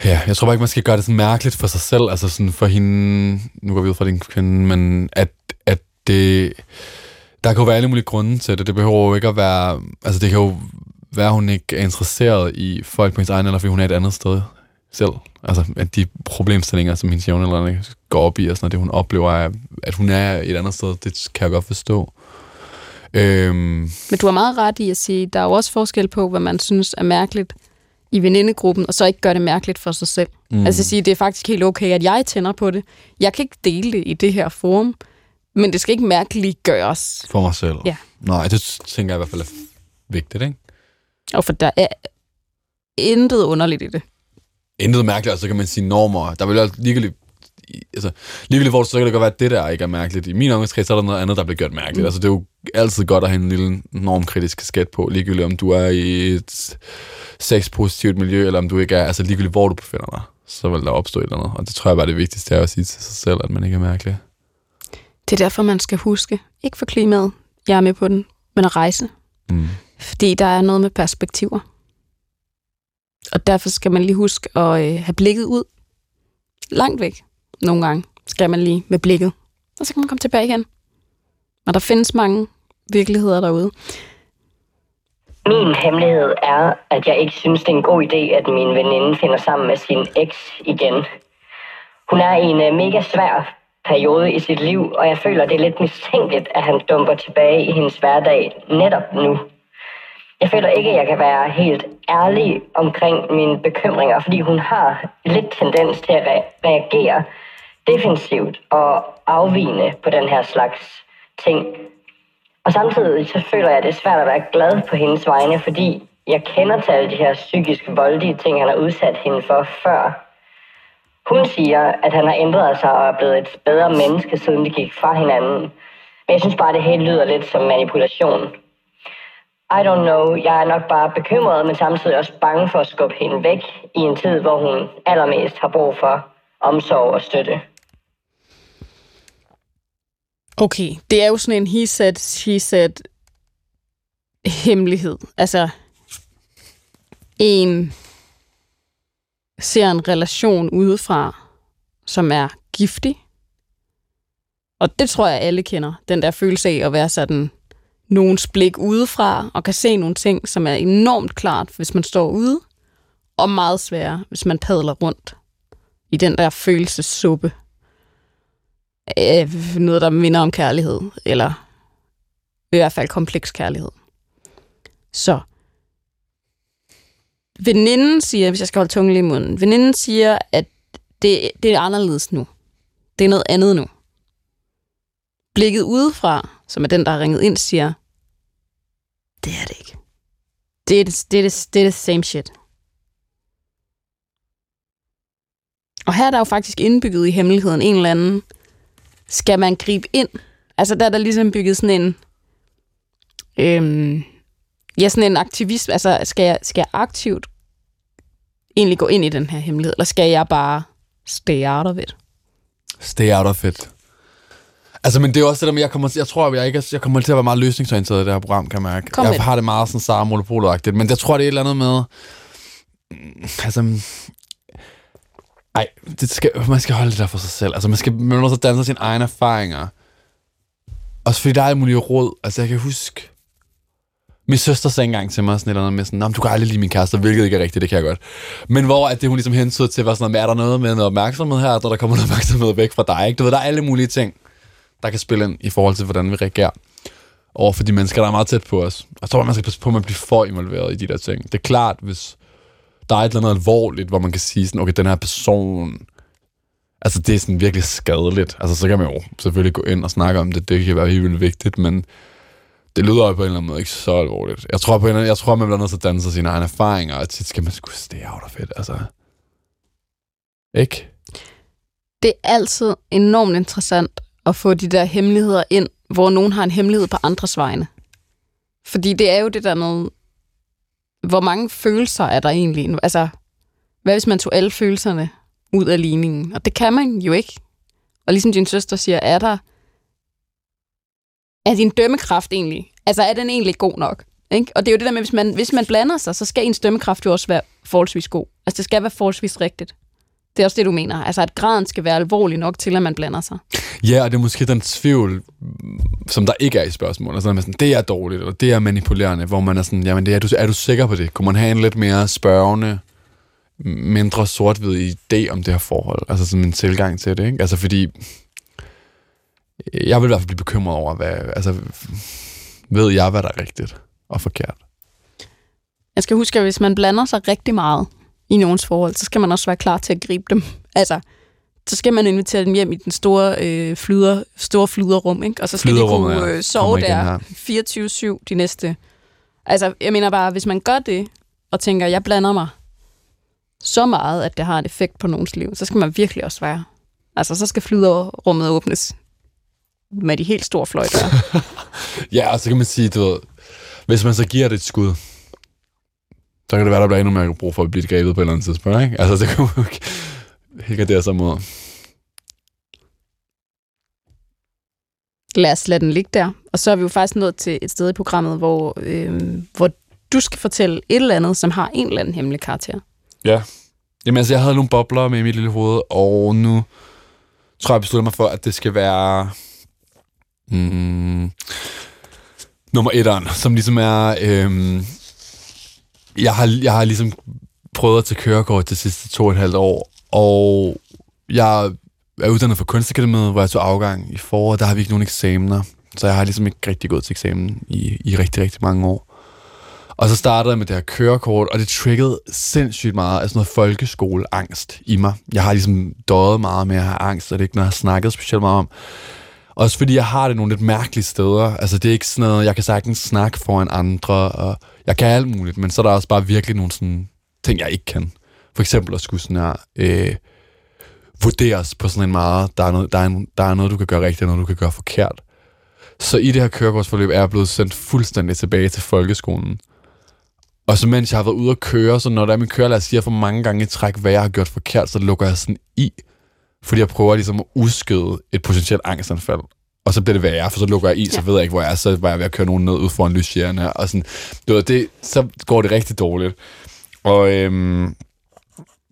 Ja, jeg tror bare ikke, man skal gøre det sådan mærkeligt for sig selv. Altså sådan for hende... Nu går vi ud fra din kvinde, men at, at det... Der kan jo være alle mulige grunde til det. Det behøver jo ikke at være... Altså det kan jo være, at hun ikke er interesseret i folk på hendes egen, eller fordi hun er et andet sted selv. Altså at de problemstillinger, som hendes jævnaldrende går op i, og sådan noget, det hun oplever, er, at hun er et andet sted, det kan jeg godt forstå. Øhm, Men du har meget ret i at sige, der er jo også forskel på, hvad man synes er mærkeligt i venindegruppen, og så ikke gøre det mærkeligt for sig selv. Mm. Altså at sige, det er faktisk helt okay, at jeg tænder på det. Jeg kan ikke dele det i det her forum, men det skal ikke mærkeligt gøres. for mig selv. Ja. Nej, det tænker jeg i hvert fald er vigtigt, ikke? Og for der er intet underligt i det. Intet mærkeligt, og så kan man sige normer. Der vil jo ligegyldigt altså, ligegyldigt hvor så kan det godt være, at det der ikke er mærkeligt. I min omgangskreds så er der noget andet, der bliver gjort mærkeligt. Mm. Altså, det er jo altid godt at have en lille normkritisk skat på, ligegyldigt om du er i et sexpositivt miljø, eller om du ikke er, altså ligegyldigt hvor du befinder dig, så vil der opstå et eller andet. Og det tror jeg bare, det vigtigste er at sige til sig selv, at man ikke er mærkelig. Det er derfor, man skal huske, ikke for klimaet, jeg er med på den, men at rejse. Mm. Fordi der er noget med perspektiver. Og derfor skal man lige huske at øh, have blikket ud. Langt væk. Nogle gange skal man lige med blikket. Og så kan man komme tilbage igen. Og der findes mange virkeligheder derude. Min hemmelighed er, at jeg ikke synes, det er en god idé, at min veninde finder sammen med sin eks igen. Hun er i en øh, mega svær periode i sit liv, og jeg føler, det er lidt mistænkeligt, at han dumper tilbage i hendes hverdag netop nu. Jeg føler ikke, at jeg kan være helt ærlig omkring mine bekymringer, fordi hun har lidt tendens til at re- reagere defensivt og afvigende på den her slags ting. Og samtidig så føler jeg, at det er svært at være glad på hendes vegne, fordi jeg kender til alle de her psykisk voldelige ting, han har udsat hende for før. Hun siger, at han har ændret sig og er blevet et bedre menneske, siden de gik fra hinanden. Men jeg synes bare, at det hele lyder lidt som manipulation. I don't know, jeg er nok bare bekymret, men samtidig også bange for at skubbe hende væk i en tid, hvor hun allermest har brug for omsorg og støtte. Okay, det er jo sådan en he said, she said hemmelighed. Altså, en ser en relation udefra, som er giftig. Og det tror jeg, alle kender. Den der følelse af at være sådan nogens blik udefra, og kan se nogle ting, som er enormt klart, hvis man står ude, og meget svære, hvis man padler rundt i den der følelsessuppe. Øh, noget, der minder om kærlighed, eller i hvert fald kompleks kærlighed. Så veninden siger, hvis jeg skal holde tungen lige i munden, veninden siger, at det, det er anderledes nu. Det er noget andet nu. Blikket udefra, som er den, der har ringet ind, siger, det er det ikke. Det er det, det, er det, det er det same shit. Og her er der jo faktisk indbygget i hemmeligheden en eller anden, skal man gribe ind? Altså der er der ligesom bygget sådan en, øhm, ja, sådan en aktivisme, altså skal jeg, skal jeg aktivt egentlig gå ind i den her hemmelighed, eller skal jeg bare stay out of it? Stay out of it. Altså, men det er også det der med, jeg, kommer, jeg tror, jeg, ikke, jeg kommer til at være meget løsningsorienteret i det her program, kan jeg mærke. Kom med jeg det. har det meget sådan Sara monopolagtigt, men jeg tror, det er et eller andet med... Altså... Ej, det skal, man skal holde det der for sig selv. Altså, man skal man må så til sine egne erfaringer. Også fordi der er alt muligt råd. Altså, jeg kan huske... Min søster sagde engang til mig sådan et eller andet med sådan, du kan aldrig lide min kæreste, hvilket ikke er rigtigt, det kan jeg godt. Men hvor at det hun ligesom hentede til, var sådan, noget, er der noget med noget opmærksomhed her, der der kommer noget opmærksomhed væk fra dig, ikke? Du ved, der er alle mulige ting, der kan spille ind i forhold til, hvordan vi reagerer over for de mennesker, der er meget tæt på os. Og så tror jeg, man skal passe på, at man bliver for involveret i de der ting. Det er klart, hvis der er et eller andet alvorligt, hvor man kan sige sådan, okay, den her person, altså det er sådan virkelig skadeligt. Altså så kan man jo selvfølgelig gå ind og snakke om det, det kan være helt vildt vigtigt, men det lyder jo på en eller anden måde ikke så alvorligt. Jeg tror, på en eller anden, jeg tror man bliver nødt til at danse sine egne erfaringer, og tit skal man sgu stay out of it, altså. Ikke? Det er altid enormt interessant at få de der hemmeligheder ind, hvor nogen har en hemmelighed på andres vegne. Fordi det er jo det der med, hvor mange følelser er der egentlig? Altså, hvad hvis man tog alle følelserne ud af ligningen? Og det kan man jo ikke. Og ligesom din søster siger, er der... Er din dømmekraft egentlig... Altså, er den egentlig god nok? Ikke? Og det er jo det der med, hvis man, hvis man blander sig, så skal ens dømmekraft jo også være forholdsvis god. Altså, det skal være forholdsvis rigtigt. Det er også det, du mener. Altså, at graden skal være alvorlig nok til, at man blander sig. Ja, og det er måske den tvivl, som der ikke er i spørgsmålet. Altså, sådan, det er dårligt, eller det er manipulerende, hvor man er sådan, jamen, det er, du, er du sikker på det? Kunne man have en lidt mere spørgende, mindre sort-hvid idé om det her forhold? Altså som en tilgang til det, ikke? Altså fordi, jeg vil i hvert fald blive bekymret over, hvad, altså, ved jeg, hvad der er rigtigt og forkert? Jeg skal huske, at hvis man blander sig rigtig meget i nogens forhold, så skal man også være klar til at gribe dem. Altså, så skal man invitere dem hjem i den store, øh, flyder, store flyderrum, ikke? og så skal de kunne øh, sove der 24-7 de næste... Altså, jeg mener bare, hvis man gør det, og tænker, jeg blander mig så meget, at det har en effekt på nogens liv, så skal man virkelig også være... Altså, så skal flyderrummet åbnes med de helt store fløjter. ja, og så kan man sige, du ved, hvis man så giver det et skud, så kan det være, der bliver endnu mere brug for at blive grebet på et eller andet tidspunkt, ikke? Altså, det kan jo ikke helt gardere sig mod. Lad os lade den ligge der. Og så er vi jo faktisk nået til et sted i programmet, hvor, øh, hvor du skal fortælle et eller andet, som har en eller anden hemmelig karakter. Ja. Jamen altså, jeg havde nogle bobler med i mit lille hoved, og nu tror jeg, jeg beslutter mig for, at det skal være... Mm, nummer etteren, som ligesom er... Øh, jeg har, jeg har ligesom prøvet at tage kørekort de sidste to og et halvt år, og jeg er uddannet fra kunstakademiet, hvor jeg tog afgang i foråret. Der har vi ikke nogen eksamener, så jeg har ligesom ikke rigtig gået til eksamen i, i rigtig, rigtig mange år. Og så startede jeg med det her kørekort, og det triggede sindssygt meget af sådan noget folkeskoleangst i mig. Jeg har ligesom døjet meget med at have angst, og det er ikke noget, jeg har snakket specielt meget om. Også fordi jeg har det nogle lidt mærkelige steder. Altså det er ikke sådan noget, jeg kan sagtens snakke foran andre, og jeg kan alt muligt, men så er der også bare virkelig nogle sådan ting, jeg ikke kan. For eksempel at skulle sådan her, øh, vurderes på sådan en meget, der er, noget, der, er en, der er noget, du kan gøre rigtigt, og noget, du kan gøre forkert. Så i det her kørekortsforløb er jeg blevet sendt fuldstændig tilbage til folkeskolen. Og så mens jeg har været ude at køre, så når der er min kørelærer siger for mange gange i træk, hvad jeg har gjort forkert, så lukker jeg sådan i. Fordi jeg prøver ligesom at udskyde et potentielt angstanfald. Og så bliver det værre, for så lukker jeg i, så ved jeg ikke, hvor jeg er. Så var jeg ved at køre nogen ned ud foran lysjerne. Og sådan, du ved, det, så går det rigtig dårligt. Og øhm,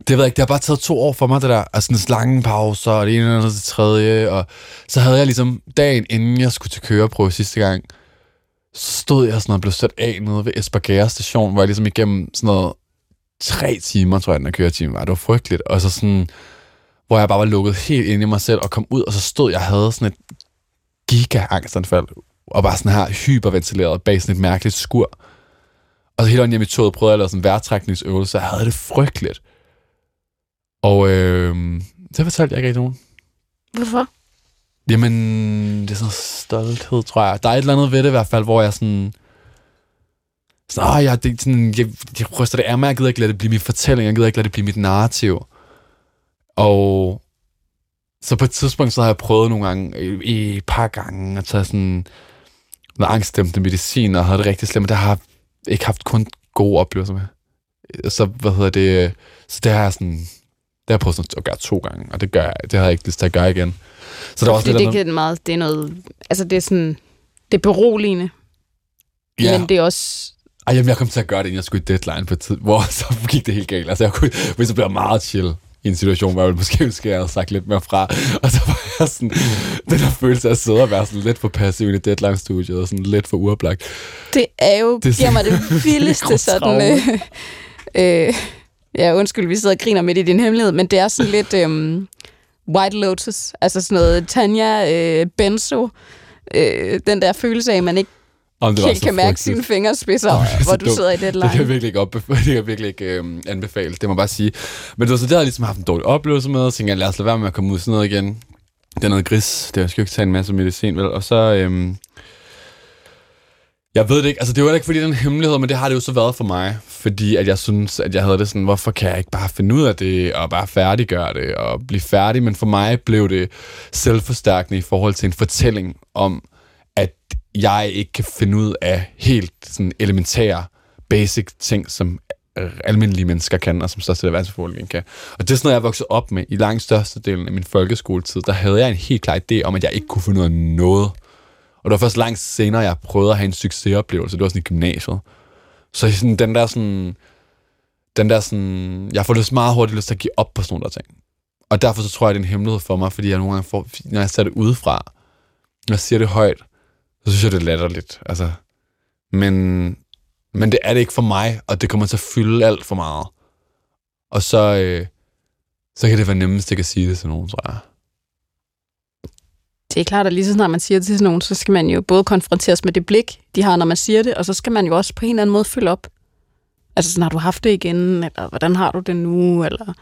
det ved jeg ikke, det har bare taget to år for mig, det der. Altså sådan lange pauser, og det ene og det tredje. Og så havde jeg ligesom dagen, inden jeg skulle til køreprøve sidste gang, så stod jeg sådan og blev sat af nede ved Esbergære station, hvor jeg ligesom igennem sådan noget tre timer, tror jeg, den her køretime var. Det var frygteligt. Og så sådan, hvor jeg bare var lukket helt ind i mig selv og kom ud, og så stod jeg og havde sådan et giga-angstanfald, og bare sådan her hyperventileret bag sådan et mærkeligt skur. Og så hele hjem i toget prøvede jeg at lave sådan en vejrtrækningsøvelse, og jeg havde det frygteligt. Og øh, det fortalte jeg ikke rigtig nogen. Hvorfor? Jamen, det er sådan stolthed, tror jeg. Der er et eller andet ved det i hvert fald, hvor jeg sådan... Sådan, åh, jeg, det, sådan, jeg, jeg ryster det af mig, jeg gider ikke lade det blive min fortælling, jeg gider ikke lade det blive mit narrativ. Og så på et tidspunkt, så har jeg prøvet nogle gange, i et par gange, at tage sådan noget angstdæmpende medicin, og havde det rigtig slemt, men det har jeg ikke haft kun gode oplevelser med. Så, hvad hedder det, så det har jeg sådan, det har jeg prøvet sådan at gøre to gange, og det gør jeg, det har jeg ikke lyst til at gøre igen. Så der er også det, det, er meget, det er noget, altså det er sådan, det er beroligende, ja. men det er også... Ej, jamen, jeg kom til at gøre det, inden jeg skulle i deadline på tid, hvor så gik det helt galt. Altså, jeg kunne, hvis jeg blev meget chill i en situation, hvor jeg måske ønske, jeg havde sagt lidt mere fra. Og så var jeg sådan, den der følelse af at sidde og være sådan lidt for passiv i deadline-studiet, og sådan lidt for uoplagt. Det er jo, det giver mig det vildeste sådan... Øh, øh, ja, undskyld, vi sidder og griner midt i din hemmelighed, men det er sådan lidt øh, White Lotus, altså sådan noget Tanja øh, Benzo, øh, den der følelse af, at man ikke om det var kan, mærke sine fingerspidser, oh, hvor du dumt. sidder i deadline. Det kan jeg virkelig ikke, op, det kan jeg virkelig ikke øh, anbefale, det må jeg bare sige. Men det var så det, jeg ligesom haft en dårlig oplevelse med, og tænkte, lad os lade være med at komme ud sådan noget igen. Det er noget gris, det er, jeg skal jo ikke tage en masse medicin, vel? Og så, øhm, jeg ved det ikke, altså det var ikke fordi det er en hemmelighed, men det har det jo så været for mig, fordi at jeg synes, at jeg havde det sådan, hvorfor kan jeg ikke bare finde ud af det, og bare færdiggøre det, og blive færdig, men for mig blev det selvforstærkende i forhold til en fortælling om, at jeg ikke kan finde ud af helt sådan elementære, basic ting, som almindelige mennesker kan, og som største af verdensbefolkningen kan. Og det er sådan noget, jeg er vokset op med i langt størstedelen af min folkeskoletid. Der havde jeg en helt klar idé om, at jeg ikke kunne finde ud af noget. Og det var først langt senere, jeg prøvede at have en succesoplevelse. Det var sådan i gymnasiet. Så sådan, den der sådan... Den der sådan... Jeg får lyst meget hurtigt lyst til at give op på sådan nogle der ting. Og derfor så tror jeg, det er en hemmelighed for mig, fordi jeg nogle gange får, når jeg ser det udefra, når jeg siger det højt, så synes jeg, det er latterligt. Altså, men, men det er det ikke for mig, og det kommer til at fylde alt for meget. Og så, øh, så kan det være nemmest at sige det til nogen, tror jeg. Det er klart, at lige så snart man siger det til nogen, så skal man jo både konfronteres med det blik, de har, når man siger det, og så skal man jo også på en eller anden måde følge op. Altså sådan, har du haft det igen, eller hvordan har du det nu, eller...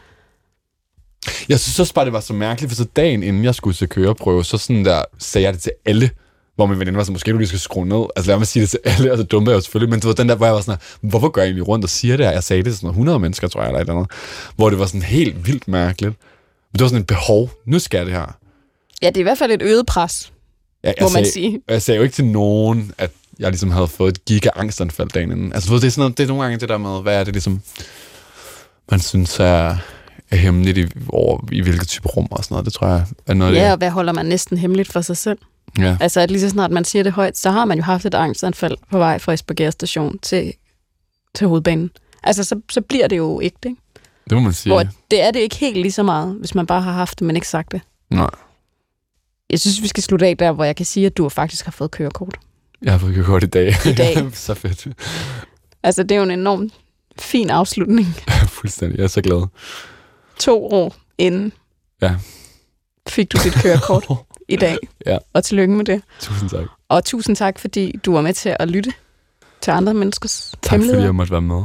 Jeg synes også bare, det var så mærkeligt, for så dagen inden jeg skulle til køreprøve, så sådan der sagde jeg det til alle, hvor min veninde var så, måske du lige skal skrue ned. Altså lad mig sige det til alle, og så dumme jeg jo selvfølgelig. Men det var den der, hvor jeg var sådan, hvorfor går jeg egentlig rundt og siger det her? Jeg sagde det til sådan 100 mennesker, tror jeg, eller et eller andet. Hvor det var sådan helt vildt mærkeligt. Men det var sådan et behov. Nu skal jeg det her. Ja, det er i hvert fald et øget pres, Jeg, må jeg man sagde, sige. Jeg sagde jo ikke til nogen, at jeg ligesom havde fået et giga angstanfald dagen inden. Altså, du ved, det er, sådan noget, det er nogle gange det der med, hvad er det ligesom, man synes er, er hemmeligt i, over, i hvilket type rum og sådan noget. Det tror jeg er noget Ja, det. og hvad holder man næsten hemmeligt for sig selv? Ja. Altså, at lige så snart man siger det højt, så har man jo haft et angstanfald på vej fra Esbjerg station til, til hovedbanen. Altså, så, så bliver det jo ikke det. Ikke? Det må man sige. Hvor det er det ikke helt lige så meget, hvis man bare har haft det, men ikke sagt det. Nej. Jeg synes, vi skal slutte af der, hvor jeg kan sige, at du faktisk har fået kørekort. Jeg har fået kørekort i dag. I dag. så fedt. Altså, det er jo en enormt fin afslutning. Fuldstændig. Jeg er så glad. To år inden Ja. fik du dit kørekort i dag. Ja. Og tillykke med det. Tusind tak. Og tusind tak, fordi du var med til at lytte til andre menneskers Tak fordi jeg måtte være med.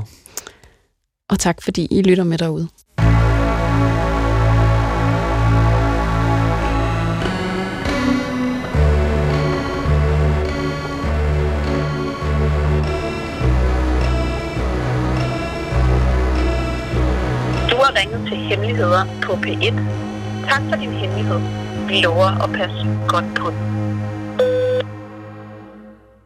Og tak, fordi I lytter med derude. Du har ringet til Hemmeligheder på P1. Tak for din hemmelighed. Vi lover at passe godt på den.